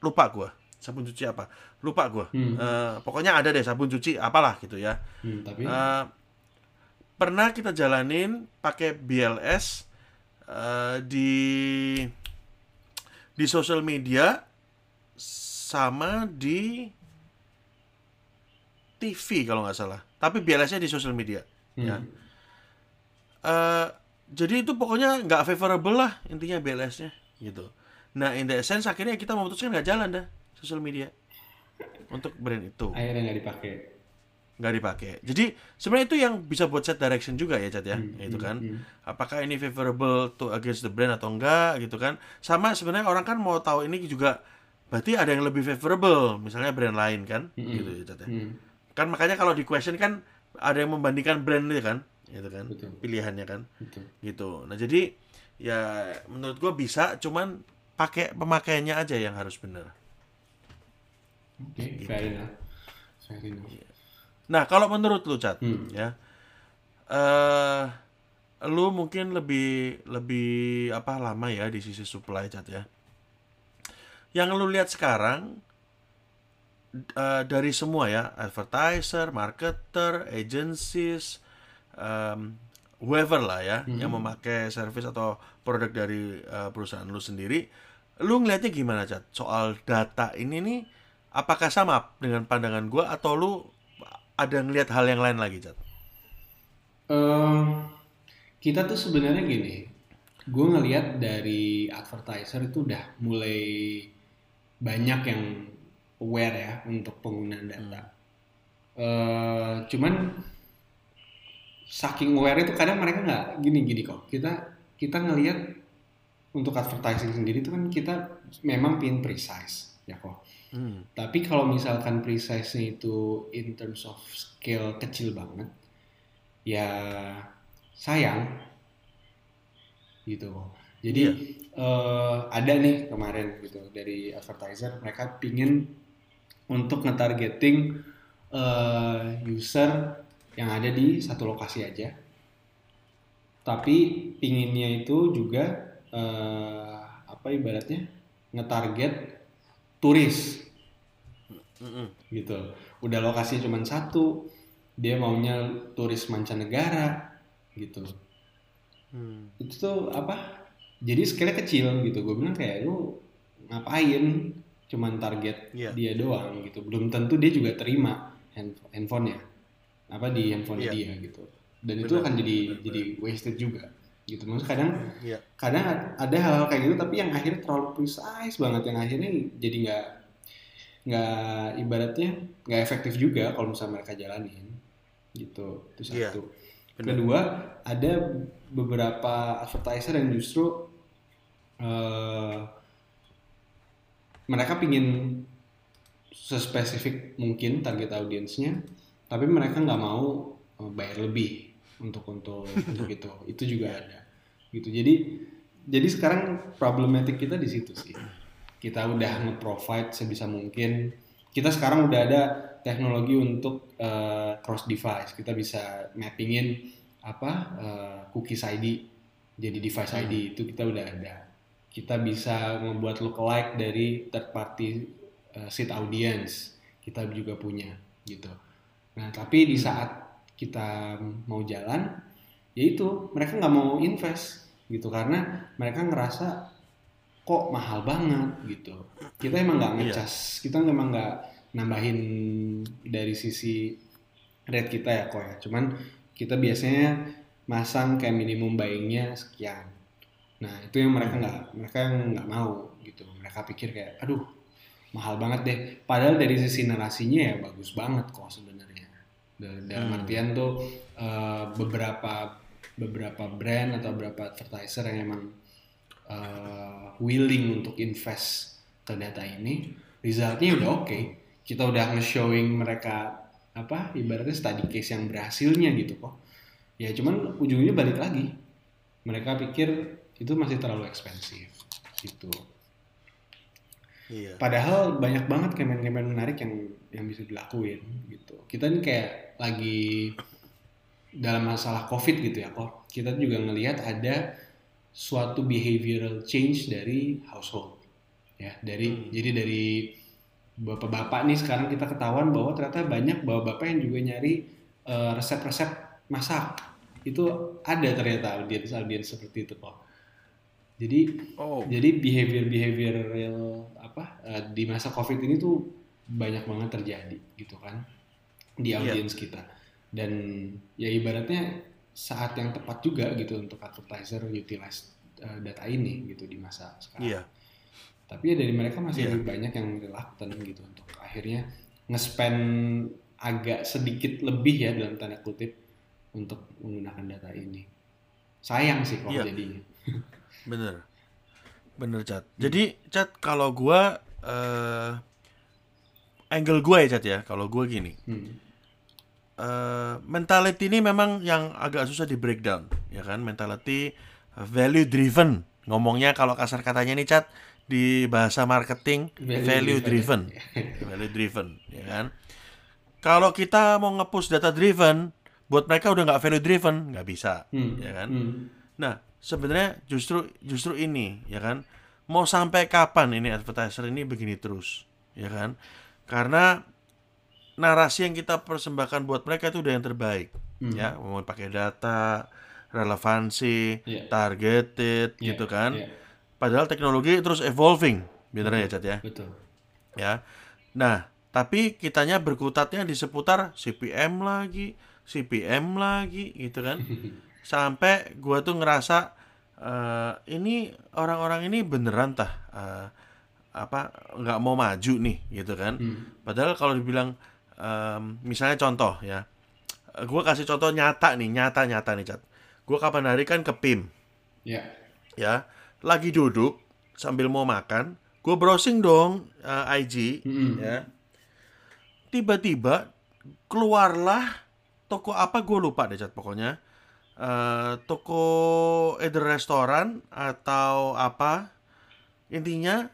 S2: lupa gua sabun cuci apa lupa gua
S1: Hmm.
S2: Eh, pokoknya ada deh sabun cuci apalah gitu ya
S1: Hmm, tapi
S2: Eh, pernah kita jalanin pakai BLS eh, di di sosial media sama di TV kalau nggak salah. Tapi BLS-nya di sosial media. Ya.
S1: Hmm.
S2: Jadi itu pokoknya nggak favorable lah intinya BLS-nya gitu. Nah, in the sense akhirnya kita memutuskan nggak jalan dah sosial media untuk brand itu
S1: akhirnya nggak dipakai.
S2: nggak dipakai. Jadi sebenarnya itu yang bisa buat set direction juga ya, Chat ya,
S1: Hmm,
S2: itu
S1: hmm,
S2: kan.
S1: hmm.
S2: Apakah ini favorable to against the brand atau enggak gitu kan? Sama sebenarnya orang kan mau tahu ini juga berarti ada yang lebih favorable, misalnya brand lain kan,
S1: Hmm,
S2: gitu ya, Chat ya.
S1: Hmm,
S2: Kan makanya kalau di question kan ada yang membandingkan brand itu kan, gitu kan,
S1: Betul.
S2: pilihannya kan,
S1: betul.
S2: gitu. Nah jadi ya menurut gua bisa, cuman pakai pemakaiannya aja yang harus benar.
S1: Oke,
S2: Gitu.
S1: fair enough. Fair enough.
S2: Nah, kalau menurut lu, Cat,
S1: Hmm.
S2: ya, eh, lu mungkin lebih lebih apa lama ya di sisi supply, Cat ya. Yang lu lihat sekarang eh, dari semua ya, advertiser, marketer, agencies, em, whoever lah ya, yang memakai service atau produk dari eh, perusahaan lu sendiri, lu ngelihatnya gimana, Cat? Soal data ini nih, apakah sama dengan pandangan gua atau lu ada ngelihat hal yang lain lagi, Cat?
S1: Em, kita tuh sebenarnya gini, gue ngelihat dari advertiser itu udah mulai banyak yang aware ya untuk penggunaan data. Eh, cuman saking aware itu kadang mereka nggak gini-gini kok. Kita kita ngelihat untuk advertising sendiri itu kan kita memang pin precise ya kok.
S2: Hmm.
S1: Tapi kalau misalkan precise-nya itu in terms of scale kecil banget, ya sayang gitu kok. Jadi
S2: Iya.
S1: eh, ada nih kemarin gitu dari advertiser mereka pingin untuk ngetargeting eh, user yang ada di satu lokasi aja. Tapi pinginnya itu juga eh, apa ibaratnya ngetarget turis
S2: Mm-mm.
S1: gitu. Udah lokasi cuma satu, dia maunya turis mancanegara gitu.
S2: Hmm.
S1: Itu tuh apa? Jadi scale kecil gitu. Gue bilang kayak lu ngapain? Cuman target
S2: Iya.
S1: dia doang gitu. Belum tentu dia juga terima hand- handphonenya. Apa di handphone
S2: Iya.
S1: dia gitu. Dan itu
S2: Benar,
S1: akan jadi
S2: benar,
S1: jadi wasted juga gitu. Maksudnya kadang
S2: Iya.
S1: kadang ada hal-hal kayak gitu tapi yang akhirnya terlalu precise banget yang akhirnya jadi nggak nggak ibaratnya nggak efektif juga kalau misalnya mereka jalanin gitu itu
S2: Iya,
S1: satu
S2: benar.
S1: kedua ada beberapa advertiser yang justru eh, mereka pingin sespesifik mungkin target audiensnya tapi mereka nggak mau eh, bayar lebih untuk untuk untuk itu. Itu juga ada. Gitu. Jadi jadi sekarang problematik kita di situ sih. Kita udah nge-provide sebisa mungkin. Kita sekarang udah ada teknologi untuk eh, cross device. Kita bisa mappingin apa eh, cookies ID jadi device ID itu kita udah ada. Kita bisa membuat lookalike dari third party uh, seat audience. Kita juga punya gitu nah tapi di saat kita mau jalan yaitu mereka nggak mau invest gitu. Karena mereka ngerasa kok mahal banget gitu. Kita emang nggak
S2: Iya.
S1: ngecas kita emang nggak nambahin dari sisi rate kita ya kok ya. Cuman kita biasanya masang kayak minimum buyingnya sekian. Nah itu yang mereka nggak mereka yang nggak mau gitu. Mereka pikir kayak aduh mahal banget deh. Padahal dari sisi narasinya ya bagus banget kok sebenarnya dalam
S2: Hmm.
S1: artian tuh eh, beberapa beberapa brand atau beberapa advertiser yang emang eh, willing untuk invest ke data ini resultnya udah oke. Kita udah nge-showing mereka apa ibaratnya study case yang berhasilnya gitu kok. Ya cuman ujungnya balik lagi. Mereka pikir itu masih terlalu ekspensif gitu
S2: Iya.
S1: padahal banyak banget campaign-campaign menarik yang yang bisa dilakuin gitu. Kita nih kayak lagi dalam masalah covid gitu ya kok. Kita juga ngelihat ada suatu behavioral change dari household ya. Dari
S2: Hmm.
S1: jadi dari bapak-bapak nih sekarang kita ketahuan bahwa ternyata banyak bapak-bapak yang juga nyari eh, resep-resep masak. Itu ada ternyata audiens audiens seperti itu kok jadi
S2: Oh.
S1: jadi behavior behavioral apa eh, di masa covid ini tuh banyak banget terjadi gitu kan di
S2: Iya.
S1: audiens kita dan ya ibaratnya saat yang tepat juga gitu untuk advertiser utilize eh, data ini gitu di masa sekarang.
S2: Iya.
S1: Tapi ya dari mereka masih
S2: Iya.
S1: banyak yang reluctant gitu untuk akhirnya nge-spend agak sedikit lebih ya dalam tanda kutip untuk menggunakan data ini. Sayang sih kalau
S2: Iya.
S1: jadinya.
S2: Bener. Bener, Cat. Jadi, Cat, kalau gua eh angle gua ya, Cat ya. Kalau gua gini.
S1: Hmm.
S2: eh mentality ini memang yang agak susah di breakdown, ya kan? Mentality uh, value driven. Ngomongnya kalau kasar katanya nih, Cat, di bahasa marketing
S1: Value
S2: value,
S1: driven.
S2: driven. value driven, ya kan? Kalau kita mau nge-push data driven, buat mereka udah nggak value driven, nggak bisa,
S1: Hmm.
S2: ya kan?
S1: Hmm.
S2: Nah, sebenarnya justru justru ini, ya kan? Mau sampai kapan ini advertiser ini begini terus, ya kan? Karena narasi yang kita persembahkan buat mereka itu udah yang terbaik,
S1: Hmm.
S2: ya. Mau pakai data, relevansi,
S1: Iya.
S2: targeted,
S1: Iya,
S2: gitu kan?
S1: iya,
S2: Padahal teknologi terus evolving, bener ya, Cat ya?
S1: betul.
S2: ya. Nah, tapi kitanya berkutatnya di seputar CPM lagi, CPM lagi gitu kan. Sampai gua tuh ngerasa eh, ini orang-orang ini beneran tah eh, apa nggak mau maju nih gitu kan
S1: Hmm.
S2: padahal kalau dibilang em, misalnya contoh ya gue kasih contoh nyata nih nyata nyata nih cat gue kapan hari kan ke PIM
S1: Ya.
S2: ya lagi duduk sambil mau makan gue browsing dong eh, IG
S1: Mm-mm.
S2: ya tiba-tiba keluarlah toko apa gue lupa deh cat pokoknya Eh, toko either restoran atau apa intinya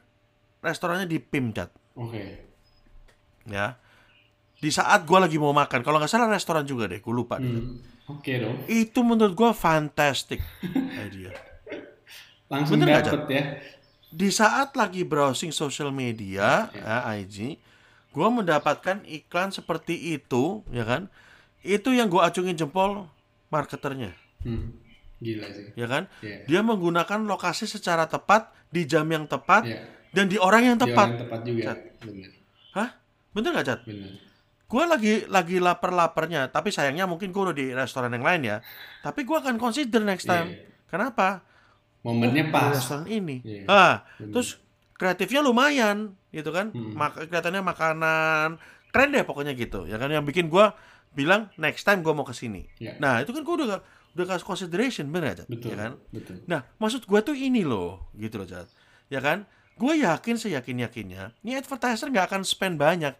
S2: restorannya di PIM cat
S1: Oke.
S2: ya di saat gue lagi mau makan kalau nggak salah restoran juga deh gue lupa.
S1: Hmm. Oke dong.
S2: itu menurut gue fantastic idea
S1: Langsung
S2: Bener
S1: dapet ya.
S2: di saat lagi browsing social media ya, IG gue mendapatkan iklan seperti itu ya kan itu yang gue acungin jempol marketernya
S1: Hmm. Gila sih.
S2: ya kan
S1: Iya.
S2: dia menggunakan lokasi secara tepat di jam yang tepat
S1: Iya.
S2: dan di orang yang tepat
S1: orang tepat juga.
S2: Cat.
S1: Bener.
S2: hah bener nggak cat
S1: Bener.
S2: gue lagi lagi lapar laparnya tapi sayangnya mungkin gue udah di restoran yang lain ya tapi gue akan consider next time
S1: Iya.
S2: kenapa
S1: Momennya
S2: Di
S1: pas.
S2: restoran ini
S1: Iya.
S2: ah
S1: Bener.
S2: terus kreatifnya lumayan gitu kan
S1: Hmm.
S2: Mak- kelihatannya makanan keren deh pokoknya gitu ya kan yang bikin gua bilang next time gua mau ke sini
S1: Iya.
S2: nah itu kan gua udah udah kasih consideration bener aja
S1: Betul.
S2: ya kan
S1: Betul.
S2: nah maksud gua tuh ini loh gitu loh Jad. ya kan gue yakin seyakin yakinnya ini advertiser nggak akan spend banyak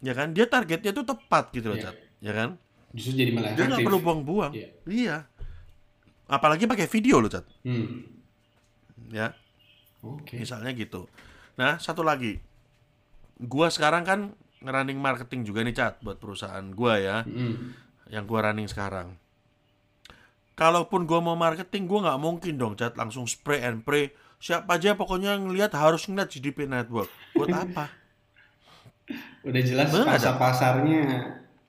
S2: ya kan dia targetnya tuh tepat gitu loh. Jad. ya kan
S1: Justru jadi malah
S2: dia nggak perlu buang-buang
S1: Iya.
S2: iya apalagi pakai video loh Jad.
S1: Hmm.
S2: ya
S1: Oke.
S2: misalnya gitu nah satu lagi gua sekarang kan ngerunning marketing juga nih cat buat perusahaan gua ya
S1: Hmm.
S2: yang gua running sekarang kalaupun gua mau marketing gua nggak mungkin dong cat langsung spray and pray siapa aja pokoknya ngelihat harus ngeliat GDP network buat apa
S1: Udah jelas
S2: Bener
S1: pasar pasarnya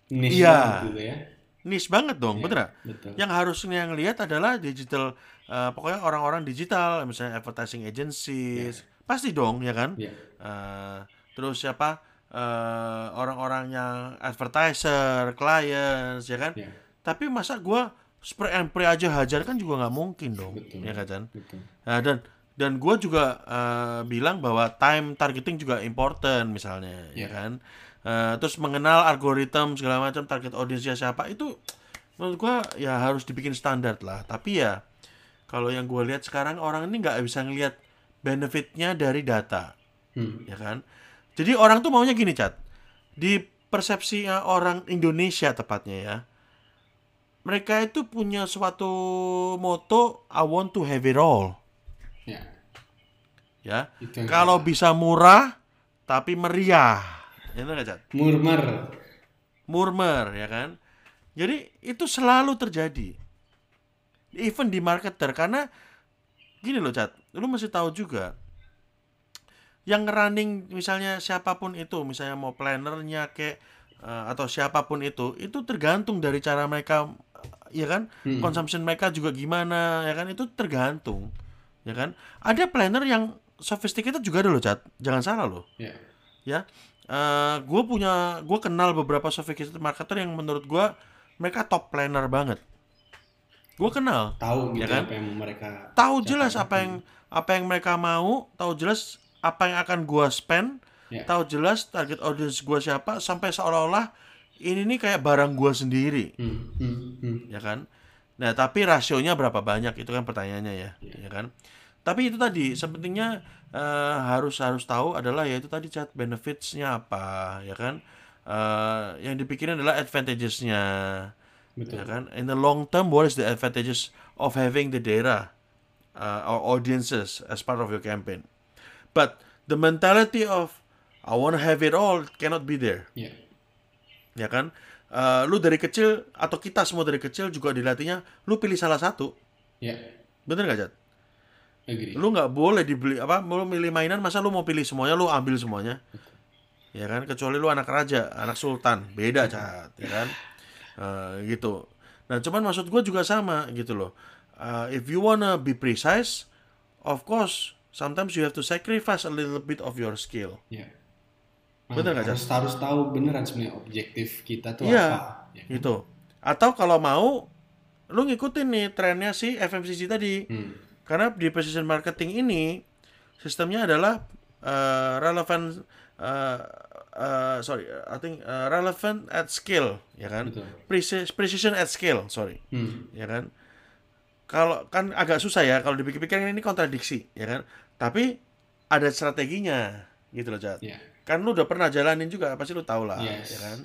S1: niche
S2: Iya.
S1: gitu ya.
S2: niche banget dong bener nggak?
S1: Betul.
S2: yang harusnya yang lihat adalah digital eh, pokoknya orang-orang digital misalnya advertising agencies pasti dong ya kan
S1: Iya.
S2: Eh, terus siapa eh, orang-orang yang advertiser, clients, ya kan?
S1: Iya.
S2: Tapi masa gua spray and pray aja hajar kan juga nggak mungkin dong,
S1: Betul.
S2: ya kan?
S1: Betul.
S2: Nah, dan dan gua juga eh, bilang bahwa time targeting juga important misalnya, ya
S1: Iya.
S2: kan? Eh, terus mengenal algoritma segala macam target audiensnya siapa itu menurut gua ya harus dibikin standar lah. Tapi ya kalau yang gua lihat sekarang orang ini nggak bisa ngelihat benefitnya dari data
S1: Hmm.
S2: ya kan? Jadi orang tuh maunya gini, Cat. Di persepsi orang Indonesia tepatnya ya. Mereka itu punya suatu moto I want to have it all,
S1: Ya.
S2: ya.
S1: Itu
S2: Kalau bisa murah tapi meriah. Ya enggak, Cat?
S1: murmer.
S2: Murmer, ya kan? Jadi itu selalu terjadi. Even di marketer karena gini loh, Cat. Lu mesti tahu juga yang running misalnya siapa pun itu, misalnya mau plannernya kayak eh, atau siapa pun itu, itu tergantung dari cara mereka ya kan?
S1: Hmm.
S2: Consumption mereka juga gimana, ya kan? Itu tergantung. Ya kan? Ada planner yang sophisticated juga ada loh, Cat. Jangan salah loh
S1: Ya.
S2: ya gue punya gue kenal beberapa sophisticated marketer yang menurut gue mereka top planner banget gue kenal
S1: Tahu gitu
S2: Ya kan?
S1: apa yang mereka
S2: tahu jelas apa yang apa yang mereka mau tahu jelas apa yang akan gue spend
S1: Ya.
S2: tahu jelas target audience gue siapa sampai seolah-olah ini nih kayak barang gue sendiri
S1: Hmm. Hmm. Hmm.
S2: ya kan nah tapi rasionya berapa banyak itu kan pertanyaannya ya ya kan tapi itu tadi sepentingnya eh, harus harus tahu adalah ya itu tadi chat benefitsnya apa ya kan Eh, yang dipikirin adalah advantagesnya
S1: Betul.
S2: ya kan in the long term what is the advantages of having the data uh, or audiences as part of your campaign but the mentality of I want to have it all cannot be there.
S1: Ya.
S2: ya kan? Eh, lu dari kecil atau kita semua dari kecil juga dilatihnya lu pilih salah satu.
S1: Ya.
S2: bener gak Jat?
S1: Agree.
S2: lu nggak boleh dibeli apa lu milih mainan masa lu mau pilih semuanya lu ambil semuanya? Ya kan? Kecuali lu anak raja anak sultan. Beda Jat ya kan? Eh, gitu. Nah cuman maksud gue juga sama gitu loh. Eh, if you wanna be precise of course sometimes you have to sacrifice a little bit of your skill
S1: Ya.
S2: Bener nggak,
S1: harus, harus tahu beneran sebenarnya objektif kita tuh
S2: Iya.
S1: apa. Ya.
S2: gitu atau kalau mau lu ngikutin nih trennya si FMCG tadi.
S1: Hmm.
S2: Karena di precision marketing ini sistemnya adalah uh, relevant uh, uh, sorry, I think uh, relevant at scale, ya kan?
S1: Betul.
S2: Preci- Precision at scale, sorry,
S1: Hmm.
S2: ya kan? Kalau kan agak susah ya kalau dipikir-pikir ini kontradiksi, ya kan? Tapi ada strateginya, gitu loh, Jat.
S1: Ya.
S2: Kan lu udah pernah jalanin juga, pasti lu tahu lah,
S1: Yes.
S2: ya kan?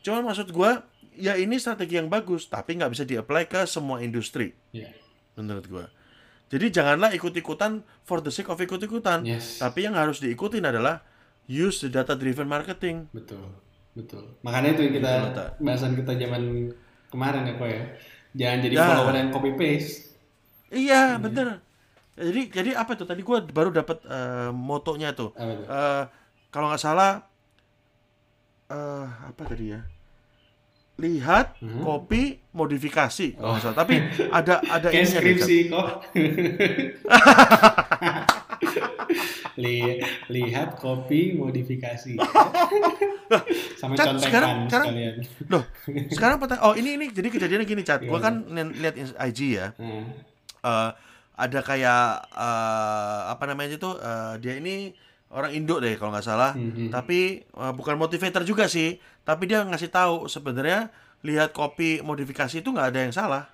S2: Cuman maksud gua, ya ini strategi yang bagus, tapi nggak bisa di-apply ke semua industri
S1: Ya.
S2: menurut gua. Jadi janganlah ikut-ikutan for the sake of ikut-ikutan.
S1: Yes.
S2: Tapi yang harus diikutin adalah use the data driven marketing.
S1: Betul, betul. Makanya itu kita
S2: Betul, Tak.
S1: bahasan kita zaman kemarin ya kok ya. Jangan jadi
S2: Ya.
S1: follower yang copy paste.
S2: Iya, bener. Jadi jadi apa tuh? Tadi gua baru dapat eh, motonya tuh. Eh, kalau nggak salah eh apa tadi ya? Lihat,
S1: Hmm.
S2: kopi, modifikasi. Nggak salah. Tapi ada ada deh, Cat.
S1: skripsi kok. Li- lihat kopi modifikasi. Sama
S2: Cat, sekarang- sekarang-
S1: sekalian.
S2: Loh, sekarang oh ini ini jadi kejadiannya gini, Cat. Gua
S1: Gimana?
S2: kan nen- lihat IG ya.
S1: Nah,
S2: eh ada kayak eh, apa namanya itu eh, dia ini orang Indo deh kalau nggak salah.
S1: Mhm.
S2: tapi eh, bukan motivator juga sih. Tapi dia ngasih tahu sebenarnya lihat kopi modifikasi itu nggak ada yang salah.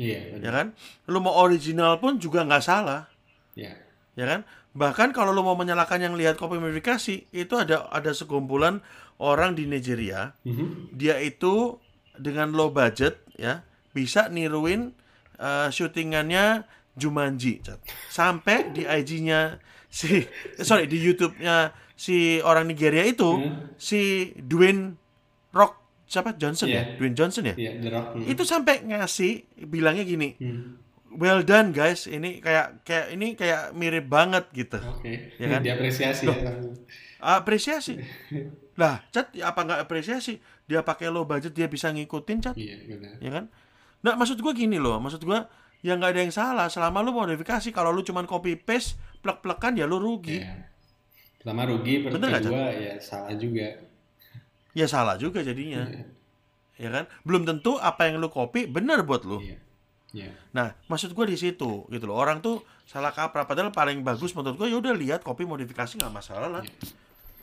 S1: Iya,
S2: ya kan? Lu mau original pun juga nggak salah.
S1: Iya.
S2: ya kan? Bahkan kalau lu mau menyalahkan yang lihat kopi modifikasi itu ada ada sekumpulan orang di Nigeria.
S1: Mhm.
S2: dia itu dengan low budget ya bisa niruin uh, syutingannya Jumanji Cat. sampai di IG-nya si eh, sorry di YouTube-nya si orang Nigeria itu
S1: Hmm.
S2: si Dwayne Rock siapa Johnson ya
S1: Iya.
S2: Dwayne Johnson ya
S1: Iya, The Rock. Mhm.
S2: itu sampai ngasih bilangnya gini
S1: Hmm.
S2: well done guys ini kayak kayak ini kayak mirip banget gitu
S1: Oke.
S2: Ya kan?
S1: Diapresiasi
S2: Loh.
S1: ya.
S2: apresiasi lah Cat apa nggak apresiasi dia pakai low budget dia bisa ngikutin Cat
S1: Iya, benar.
S2: ya kan? Nah maksud gua gini loh, maksud gua ya nggak ada yang salah selama lu modifikasi. Kalau lu cuman copy paste, plek-plekan ya lu rugi.
S1: Iya. Pertama rugi,
S2: Bener
S1: kedua ya salah juga.
S2: Ya salah juga jadinya,
S1: Iya.
S2: ya kan? Belum tentu apa yang lu copy benar buat lu.
S1: Iya. Iya.
S2: Nah maksud gua di situ gitu loh. Orang tuh salah kaprah. Padahal paling bagus menurut gua ya udah lihat copy modifikasi nggak masalah lah,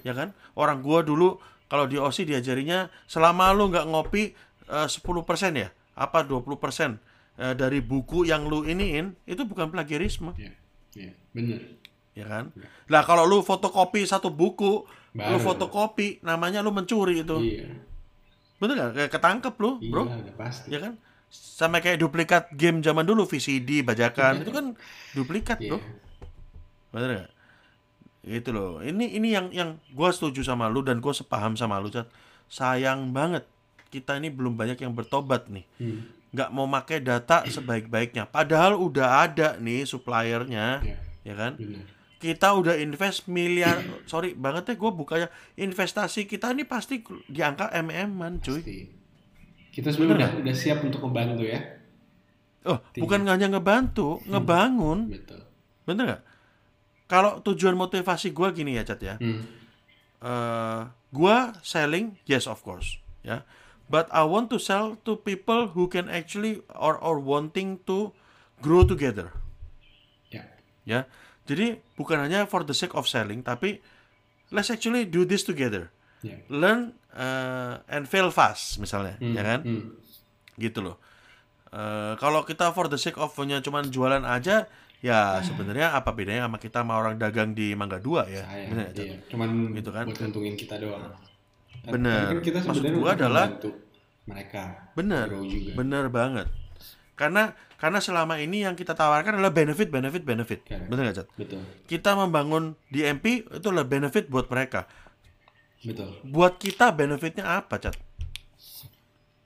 S2: ya kan? Orang gua dulu kalau di OSI diajarinya selama lu nggak ngopi eh, 10% ya, apa 20% eh, dari buku yang lu iniin itu bukan plagiarisme.
S1: Iya. Iya, benar.
S2: ya kan? Lah kalau lu fotokopi satu buku, lu
S1: Baru.
S2: fotokopi, namanya lu mencuri itu.
S1: Iya.
S2: Bener gak? Kayak ketangkep lu,
S1: Iya,
S2: bro.
S1: udah pasti.
S2: Ya kan? Sama kayak duplikat game zaman dulu VCD, bajakan, itu kan duplikat,
S1: Iya.
S2: bro. Bener gak? Itu loh. Ini ini yang yang gua setuju sama lu dan gua sepaham sama lu, Cat. Sayang banget kita ini belum banyak yang bertobat nih.
S1: Hmm.
S2: Nggak mau pakai data sebaik-baiknya. Padahal udah ada nih suppliernya,
S1: Iya,
S2: ya kan?
S1: benar.
S2: kita udah invest miliar sorry banget ya gue bukanya investasi kita ini pasti di angka mm-an cuy
S1: Pasti. Kita sebenarnya udah, udah siap untuk membantu ya.
S2: oh bukan hanya ngebantu ngebangun
S1: Betul.
S2: bener nggak kalau tujuan motivasi gue gini ya cat ya
S1: Hmm.
S2: Eh gue selling yes of course ya but I want to sell to people who can actually or or wanting to grow together
S1: Ya.
S2: ya jadi bukan hanya for the sake of selling tapi let's actually do this together
S1: Ya.
S2: learn uh, and fail fast misalnya
S1: Hmm.
S2: ya kan
S1: Hmm.
S2: gitu loh Eh, kalau kita for the sake of nya cuman jualan aja ya sebenarnya apa bedanya sama kita sama orang dagang di Mangga Dua ya
S1: Sayang, iya. Cuman
S2: Gitu kan.
S1: buat nguntungin kita doang. Tapi
S2: Bener.
S1: kan kita
S2: Maksud
S1: untuk
S2: adalah-
S1: mereka juga.
S2: bener banget karena karena selama ini yang kita tawarkan adalah benefit benefit benefit bener nggak Cat?
S1: Betul.
S2: kita membangun DMP itu adalah benefit buat mereka
S1: Betul.
S2: buat kita benefitnya apa cat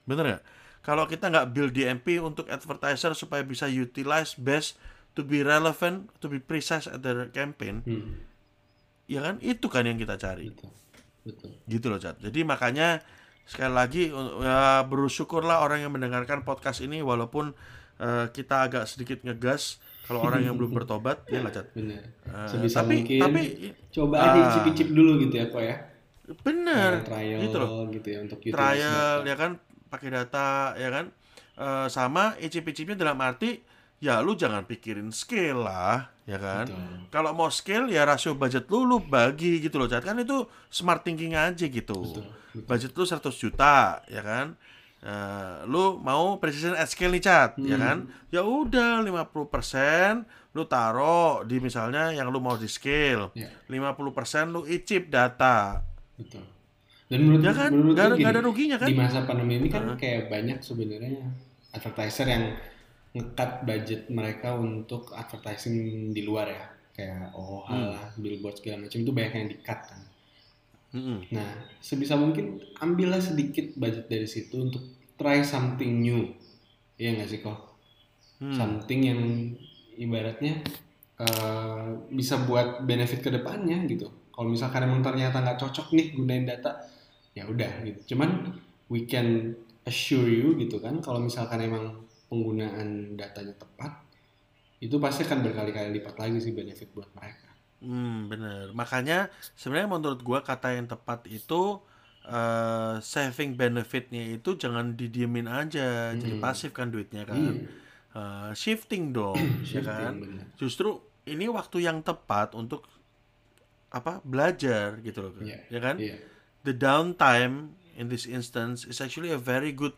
S2: bener nggak kalau kita nggak build DMP untuk advertiser supaya bisa utilize best to be relevant to be precise at their campaign
S1: Hmm.
S2: ya kan itu kan yang kita cari
S1: Betul. Betul.
S2: gitu loh cat jadi makanya sekali lagi ya, bersyukurlah orang yang mendengarkan podcast ini walaupun eh, kita agak sedikit ngegas kalau orang yang belum bertobat ya nggak cat
S1: Benar.
S2: Eh,
S1: Sebisa
S2: tapi
S1: mungkin
S2: tapi
S1: coba aja icip-icip dulu gitu ya kok ya.
S2: bener.
S1: Trial
S2: gitu loh.
S1: gitu ya untuk
S2: trial ya kan? Pakai data ya kan? Eh, sama icip-icipnya dalam arti ya lu jangan pikirin scale lah, ya kan?
S1: Betul.
S2: Kalau mau scale ya rasio budget lu lu bagi gitu loh, Cat. Kan itu smart thinking aja gitu.
S1: Betul, betul.
S2: Budget lu 100 juta, ya kan? Eh, lu mau precision at scale nih, Cat, ya
S1: Hmm.
S2: kan? Ya udah 50% lu taruh di misalnya yang lu mau di scale.
S1: Ya.
S2: 50% lu icip data.
S1: Betul. Dan menurut
S2: Ya kan?
S1: menurut
S2: nggak
S1: gini,
S2: ada ruginya kan?
S1: Di masa pandemi ini kan
S2: Heeh.
S1: kayak banyak sebenarnya advertiser yang ngekat budget mereka untuk advertising di luar ya. Kayak oh
S2: Hmm.
S1: alah billboard segala macam itu banyak yang di-cut kan.
S2: Mm-mm.
S1: Nah, sebisa mungkin ambillah sedikit budget dari situ untuk try something new. Iya nggak sih kok?
S2: Hmm.
S1: Something yang ibaratnya eh, bisa buat benefit ke depannya gitu. Kalau misalkan emang ternyata nggak cocok nih gunain data, ya udah gitu. Cuman we can assure you gitu kan, kalau misalkan emang penggunaan datanya tepat, itu pasti akan berkali-kali lipat lagi sih benefit buat mereka.
S2: Hmm, bener. Makanya sebenarnya menurut gua kata yang tepat itu eh, saving benefitnya itu jangan didiemin aja, jadi
S1: Hmm.
S2: pasif kan duitnya kan.
S1: Iya,
S2: Eh, shifting dong, ya kan.
S1: bener.
S2: Justru ini waktu yang tepat untuk apa belajar gitu loh,
S1: Iya,
S2: ya kan?
S1: Iya,
S2: The downtime in this instance is actually a very good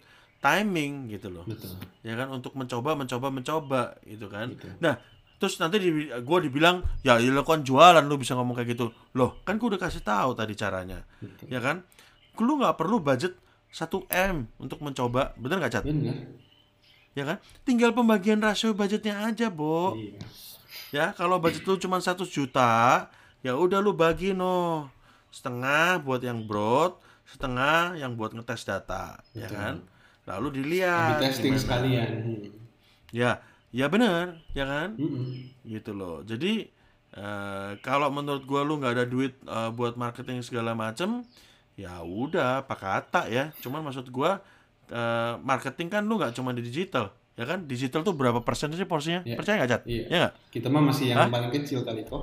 S2: timing gitu loh,
S1: betul.
S2: ya kan? Untuk mencoba, mencoba, mencoba gitu kan.
S1: Gitu.
S2: Nah, terus nanti di, gue dibilang, ya ya lo kan jualan lu bisa ngomong kayak gitu. Loh, kan gue udah kasih tahu tadi caranya,
S1: Betul.
S2: ya kan? Lu nggak perlu budget 1 m untuk mencoba, bener nggak cat?
S1: Bener.
S2: Ya kan? Tinggal pembagian rasio budgetnya aja, Bo.
S1: Iya.
S2: Ya, kalau budget lu cuma 100 juta, ya udah lu bagi no. Setengah buat yang broad, setengah yang buat ngetes data, ya
S1: Betul.
S2: kan? Lalu
S1: Di
S2: dilihat
S1: testing
S2: gimana.
S1: sekalian. Hmm.
S2: Ya, ya bener, ya kan?
S1: Mm-mm.
S2: gitu loh jadi eh, kalau menurut gua lu nggak ada duit eh, buat marketing segala macem ya udah pakai kata ya cuman maksud gua eh, marketing kan lu nggak cuma di digital ya kan digital tuh berapa persen sih porsinya
S1: Iya.
S2: percaya nggak cat
S1: Iya.
S2: ya nggak
S1: Kita mah masih yang
S2: Hah?
S1: paling kecil kali kok.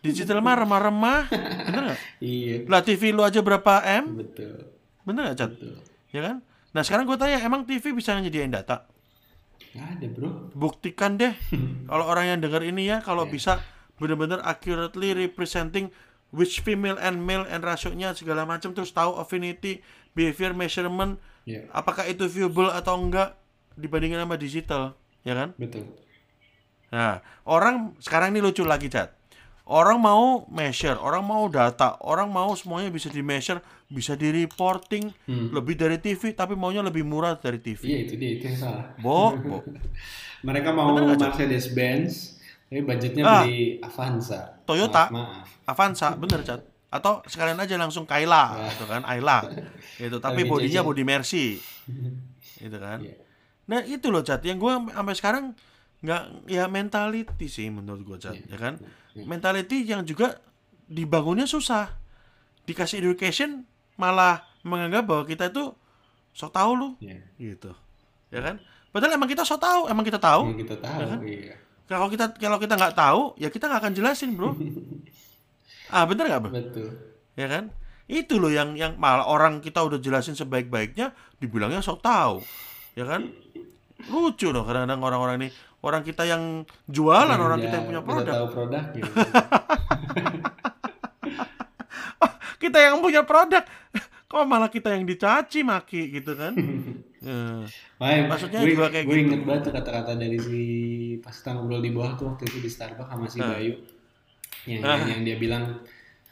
S2: digital mah remah-remah bener nggak
S1: Iya.
S2: lah TV lu aja berapa m
S1: Betul.
S2: bener nggak cat
S1: Betul.
S2: ya kan nah sekarang gua tanya emang TV bisa nyediain data
S1: Nggak ada bro.
S2: buktikan deh kalau orang yang dengar ini ya kalau
S1: Iya.
S2: bisa benar-benar accurately representing which female and male and rasionya segala macam terus tahu affinity behavior measurement
S1: Iya.
S2: apakah itu viewable atau enggak dibandingkan sama digital ya kan
S1: Betul.
S2: nah orang sekarang ini lucu lagi cat orang mau measure orang mau data orang mau semuanya bisa di measure bisa di reporting
S1: Hmm.
S2: lebih dari TV tapi maunya lebih murah dari TV
S1: Iya itu dia itu yang salah.
S2: bo bo
S1: Mereka mau? Mercedes Benz, tapi budgetnya
S2: Ah.
S1: beli Avanza.
S2: Toyota.
S1: Maaf, maaf.
S2: Avanza bener cat atau sekalian aja langsung Kayla gitu kan Ayla gitu tapi bodinya body Mercy gitu kan
S1: Iya.
S2: nah itu loh cat yang gua sampai sekarang nggak ya mentality sih menurut gua cat
S1: Iya.
S2: ya kan
S1: Iya.
S2: mentality yang juga dibangunnya susah dikasih education malah menganggap bahwa kita itu sok tahu lu
S1: Iya.
S2: gitu ya kan padahal emang kita sok tahu emang kita tahu
S1: Yang kita tahu,
S2: Ya kan?
S1: iya.
S2: kalau kita kalau kita nggak tahu ya kita nggak akan jelasin bro ah bener nggak bro
S1: Betul.
S2: ya kan itu loh yang yang malah orang kita udah jelasin sebaik-baiknya dibilangnya sok tahu ya kan lucu loh kadang-kadang orang-orang ini orang kita yang jualan orang kita yang punya
S1: Kita
S2: produk
S1: tahu produknya.
S2: kita yang punya produk kok malah kita yang dicaci maki gitu kan Eh,
S1: Makanya
S2: Maksudnya
S1: gue,
S2: juga kayak
S1: gue
S2: gitu.
S1: inget banget kata-kata dari si pas kita ngobrol di bawah tuh waktu itu di Starbucks sama si
S2: Ah.
S1: Bayu yang,
S2: Ah.
S1: yang dia bilang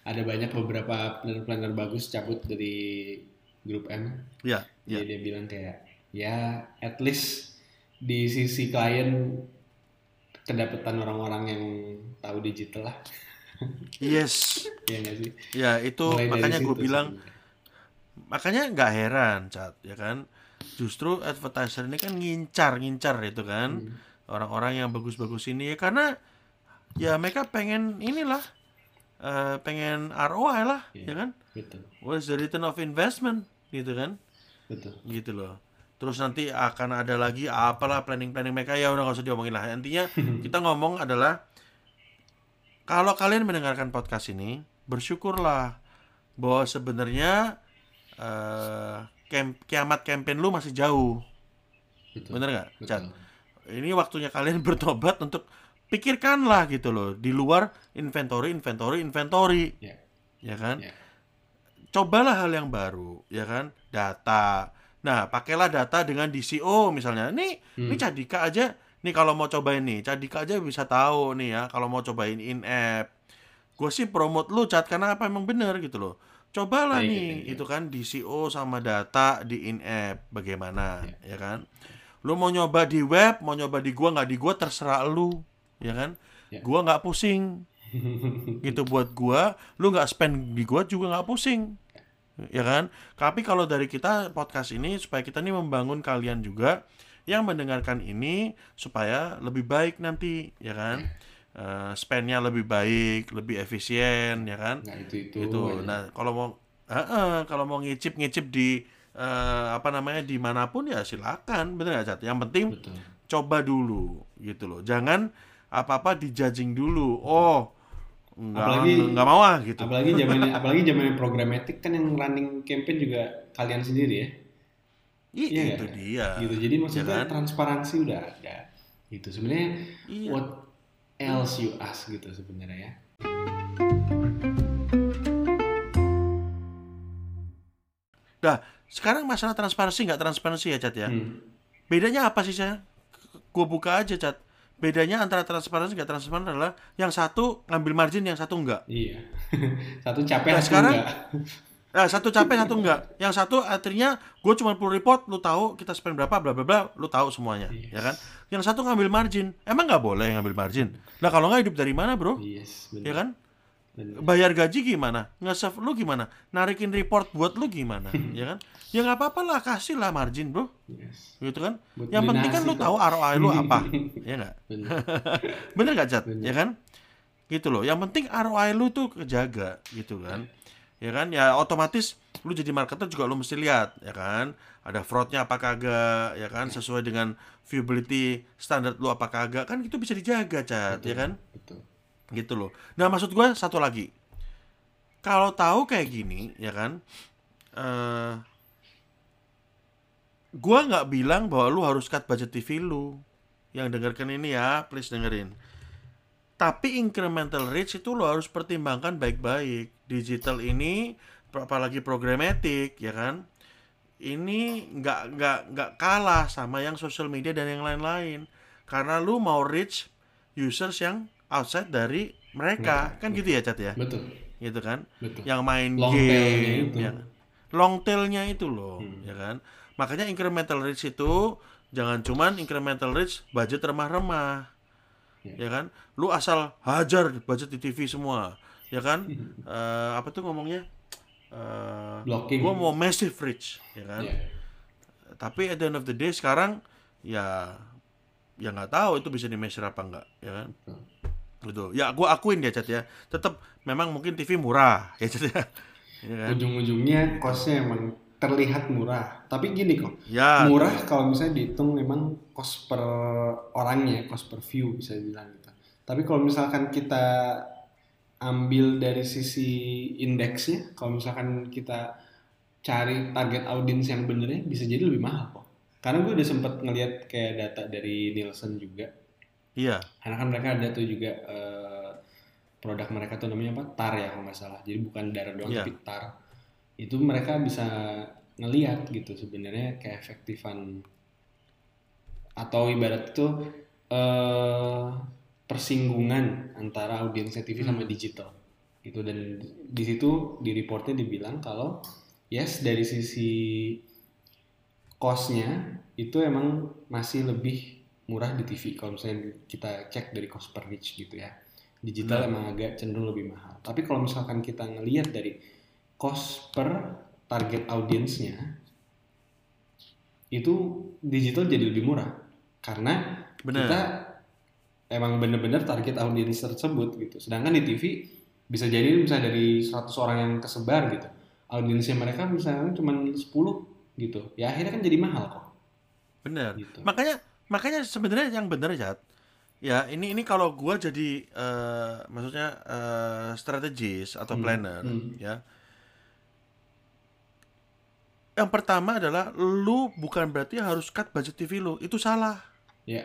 S1: ada banyak beberapa planner-planner bagus cabut dari grup M
S2: ya ya
S1: Jadi dia bilang kayak ya at least di sisi klien kedapatan orang-orang yang tahu digital lah.
S2: Yes.
S1: Ya nggak sih?
S2: Ya itu
S1: Mulai
S2: makanya gue bilang
S1: sebenarnya.
S2: makanya nggak heran cat ya kan? Justru advertiser ini kan ngincar ngincar itu kan
S1: Hmm.
S2: orang-orang yang bagus-bagus ini ya karena ya mereka pengen inilah eh, pengen ROI lah
S1: Iya.
S2: ya kan?
S1: betul.
S2: What is the return of investment? Gitu kan?
S1: Betul.
S2: Gitu loh terus nanti akan ada lagi apalah planning-planning mereka ya udah nggak usah diomongin lah intinya kita ngomong adalah kalau kalian mendengarkan podcast ini bersyukurlah bahwa sebenarnya eh, kem- kiamat campaign lu masih jauh
S1: Betul.
S2: Bener nggak. Chan? Ini waktunya kalian bertobat untuk pikirkanlah gitu loh di luar inventory, inventory, inventory,
S1: Ya.
S2: ya kan?
S1: Ya.
S2: Cobalah hal yang baru, ya kan? Data. Nah, pakailah data dengan DCO misalnya. Nih,
S1: Hmm.
S2: ini Cadika aja. Nih kalau mau cobain nih, Cadika aja bisa tahu nih ya. Kalau mau cobain in app, gue sih promote lu cat karena apa emang bener gitu loh. Cobalah
S1: Baik,
S2: nih,
S1: baik, baik.
S2: itu kan DCO sama data di in app bagaimana,
S1: Ya.
S2: ya kan? Lu mau nyoba di web, mau nyoba di gua nggak di gua terserah lu, ya kan?
S1: Ya.
S2: Gua nggak pusing. gitu buat gua, lu nggak spend di gua juga nggak pusing. Ya kan? Tapi kalau dari kita podcast ini supaya kita nih membangun kalian juga yang mendengarkan ini supaya lebih baik nanti, ya kan? Eh, spendnya lebih baik, lebih efisien, ya kan?
S1: Nah, itu itu.
S2: itu
S1: aja.
S2: nah kalau mau Heeh, kalau mau ngicip ngicip di eh, apa namanya di mana pun ya silakan bener nggak Cat yang penting
S1: Betul.
S2: coba dulu gitu loh jangan apa apa dijudging dulu oh nggak
S1: Apalagi-
S2: nggak mau ah gitu
S1: Apalagi zamannya apalagi zamannya programmatic kan yang running campaign juga kalian sendiri ya.
S2: Ih,
S1: Iya
S2: itu
S1: nggak?
S2: dia
S1: Gitu. Jadi maksudnya
S2: kan?
S1: transparansi udah ada. Gitu. Sebenarnya
S2: Iya.
S1: what else you ask gitu sebenarnya ya.
S2: Dah, sekarang masalah transparansi nggak transparansi ya Cat ya
S1: Hmm.
S2: bedanya apa sih saya gue buka aja Cat bedanya antara transparansi nggak transparan adalah yang satu ngambil margin yang satu enggak
S1: Iya. satu capek
S2: Nah,
S1: satu
S2: sekarang-
S1: enggak.
S2: Nah, satu capek, satu enggak. Yang satu artinya gue cuma perlu report, lu tahu kita spend berapa, bla bla bla, lu tahu semuanya,
S1: Yes.
S2: ya kan? Yang satu ngambil margin, emang nggak boleh ngambil margin. Nah kalau nggak hidup dari mana, bro?
S1: Yes.
S2: Ya kan? Bayar gaji gimana? Nge-save lu gimana? Narikin report buat lu gimana? ya kan? Ya nggak apa-apa lah, kasih lah margin, bro.
S1: Yes.
S2: Gitu kan?
S1: Buat
S2: Yang penting kan lu tahu ROI lu apa, ya nggak? Bener nggak, Cat?
S1: Bener.
S2: Ya kan? Gitu loh. Yang penting ROI lu tuh kejaga, gitu kan? Ya kan? Ya otomatis lu jadi marketer juga lu mesti lihat, ya kan? Ada fraudnya apa kagak, ya kan? Sesuai dengan viewability standar lu apa kagak, kan itu bisa dijaga, Cat, ya kan?
S1: Betul.
S2: Gitu loh. Nah, maksud gua satu lagi. Kalau tahu kayak gini, ya kan? eh gua nggak bilang bahwa lu harus cut budget TV lu. Yang dengarkan ini ya, please dengerin. Tapi incremental reach itu lo harus pertimbangkan baik-baik. Digital ini, apalagi programmatic, ya kan? Ini nggak nggak nggak kalah sama yang social media dan yang lain-lain. Karena lu mau reach users yang outside dari mereka,
S1: Mereka,
S2: kan gitu ya, Cat ya?
S1: Betul.
S2: Gitu kan?
S1: Betul.
S2: yang main
S1: Long
S2: game
S1: itu.
S2: ya. long tailnya itu loh
S1: Hmm.
S2: ya kan makanya incremental reach itu jangan cuman incremental reach budget remah-remah
S1: Ya.
S2: ya kan lu asal hajar budget di TV semua ya kan Eh, apa tuh ngomongnya Eh,
S1: Blocking.
S2: gua mau massive reach ya kan
S1: Iya.
S2: tapi at the end of the day sekarang ya ya nggak tahu itu bisa di measure apa enggak ya kan
S1: Betul.
S2: ya gua akuin ya Cat ya tetap memang mungkin TV murah ya Cat ya Ya kan?
S1: Ujung-ujungnya costnya emang terlihat murah. Tapi gini kok,
S2: ya
S1: murah kalau misalnya dihitung memang cost per orangnya, cost per view bisa dibilang gitu. Tapi kalau misalkan kita ambil dari sisi indeksnya, kalau misalkan kita cari target audiens yang benernya bisa jadi lebih mahal kok. Karena gue udah sempet ngeliat kayak data dari Nielsen juga.
S2: Iya
S1: Karena kan mereka ada tuh juga eh, produk mereka tuh namanya apa? TAR ya kalau nggak salah. Jadi bukan darah doang
S2: Iya.
S1: tapi TAR. Itu mereka bisa ngeliat gitu sebenarnya keefektifan atau ibarat itu eh persinggungan antara audiensnya TV sama digital gitu dan di situ di reportnya dibilang kalau yes dari sisi costnya itu emang masih lebih murah di TV kalau misalnya kita cek dari cost per reach gitu ya digital
S2: Nah.
S1: emang agak cenderung lebih mahal tapi kalau misalkan kita ngelihat dari cost per target audiensnya itu digital jadi lebih murah karena
S2: benar
S1: kita emang bener-bener target audiens tersebut gitu. Sedangkan di TV bisa jadi misalnya dari 100 orang yang tersebar gitu. Audiensnya mereka misalnya cuma 10 gitu. Ya akhirnya kan jadi mahal kok.
S2: benar
S1: Gitu.
S2: makanya makanya sebenarnya yang benar ya ya ini ini kalau gua jadi eh, maksudnya eh, strategis atau
S1: Hmm,
S2: planner
S1: hmm.
S2: ya yang pertama adalah lu bukan berarti harus cut budget TV lu. Itu salah.
S1: Ya.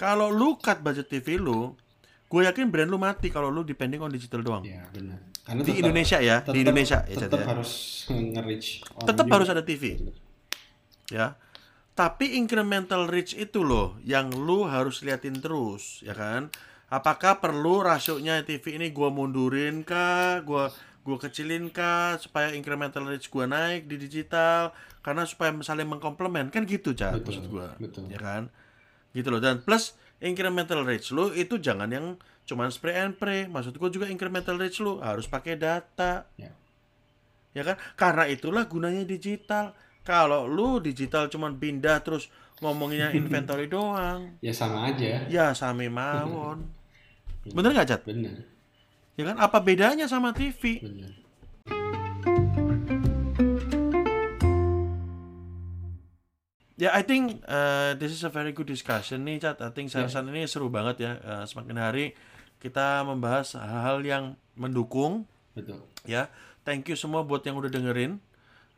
S2: Kalau lu cut budget TV lu, gue yakin brand lu mati kalau lu depending on digital doang.
S1: Ya benar. Karena
S2: Di Indonesia ya, di Indonesia ya, Chat
S1: tetap
S2: ya.
S1: harus nge-reach
S2: Tetap
S1: juga.
S2: harus ada TV. Ya. Tapi incremental reach itu loh yang lu harus liatin terus, ya kan? Apakah perlu rasionya TV ini gua mundurin kah, gua gua kecilin kah supaya incremental reach gua naik di digital karena supaya saling mengkomplement kan gitu, Cak,
S1: Betul,
S2: maksud gua.
S1: betul.
S2: Ya kan? Gitu loh. Dan plus incremental reach lu itu jangan yang cuman spray and pray. Maksud gua juga incremental reach lu harus pakai data
S1: Ya.
S2: ya kan karena itulah gunanya digital kalau lu digital cuman pindah terus ngomonginnya inventory doang
S1: Ya sama aja.
S2: ya sami mawon bener nggak Cat?
S1: Benar.
S2: ya kan apa bedanya sama TV
S1: Benar.
S2: ya I think uh, this is a very good discussion nih Cat I think
S1: Ya.
S2: Sarsan ini seru banget ya Uh, semakin hari kita membahas hal-hal yang mendukung
S1: Betul.
S2: ya thank you semua buat yang udah dengerin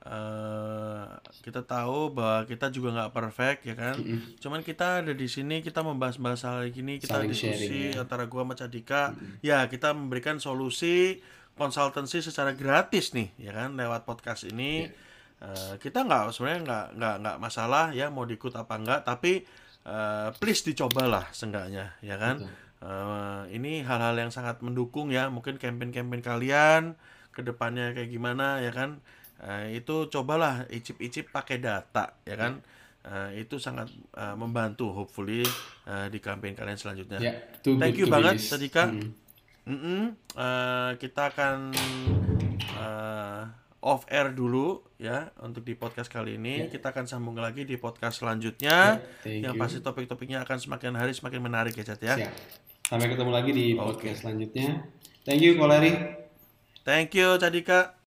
S2: Eh, kita tahu bahwa kita juga nggak perfect ya kan? Cuman kita ada di sini kita membahas-bahas hal gini kita
S1: Saling
S2: diskusi
S1: sharing, ya.
S2: antara gua sama Cadika. Ya kita memberikan solusi konsultansi secara gratis nih ya kan? Lewat podcast ini. Eh, kita nggak sebenarnya nggak nggak nggak masalah ya mau diikut apa enggak tapi eh, please dicobalah seenggaknya ya kan? Eh, ini hal-hal yang sangat mendukung ya. Mungkin campaign-campaign kalian ke depannya kayak gimana ya kan Eh, itu cobalah icip-icip pakai data ya kan Eh, itu sangat eh, membantu hopefully eh, di campaign kalian selanjutnya
S1: Ya, too
S2: thank you banget tadi kak
S1: Hmm.
S2: Mm-mm. Eh, kita akan eh, off air dulu ya untuk di podcast kali ini. Kita akan sambung lagi di podcast selanjutnya.
S1: Ya, thank
S2: yang
S1: you.
S2: pasti topik-topiknya akan semakin hari semakin menarik ya, Cat ya.
S1: Siap. Sampai ketemu lagi di podcast selanjutnya. Thank you, Koleri.
S2: Thank you, Cadika.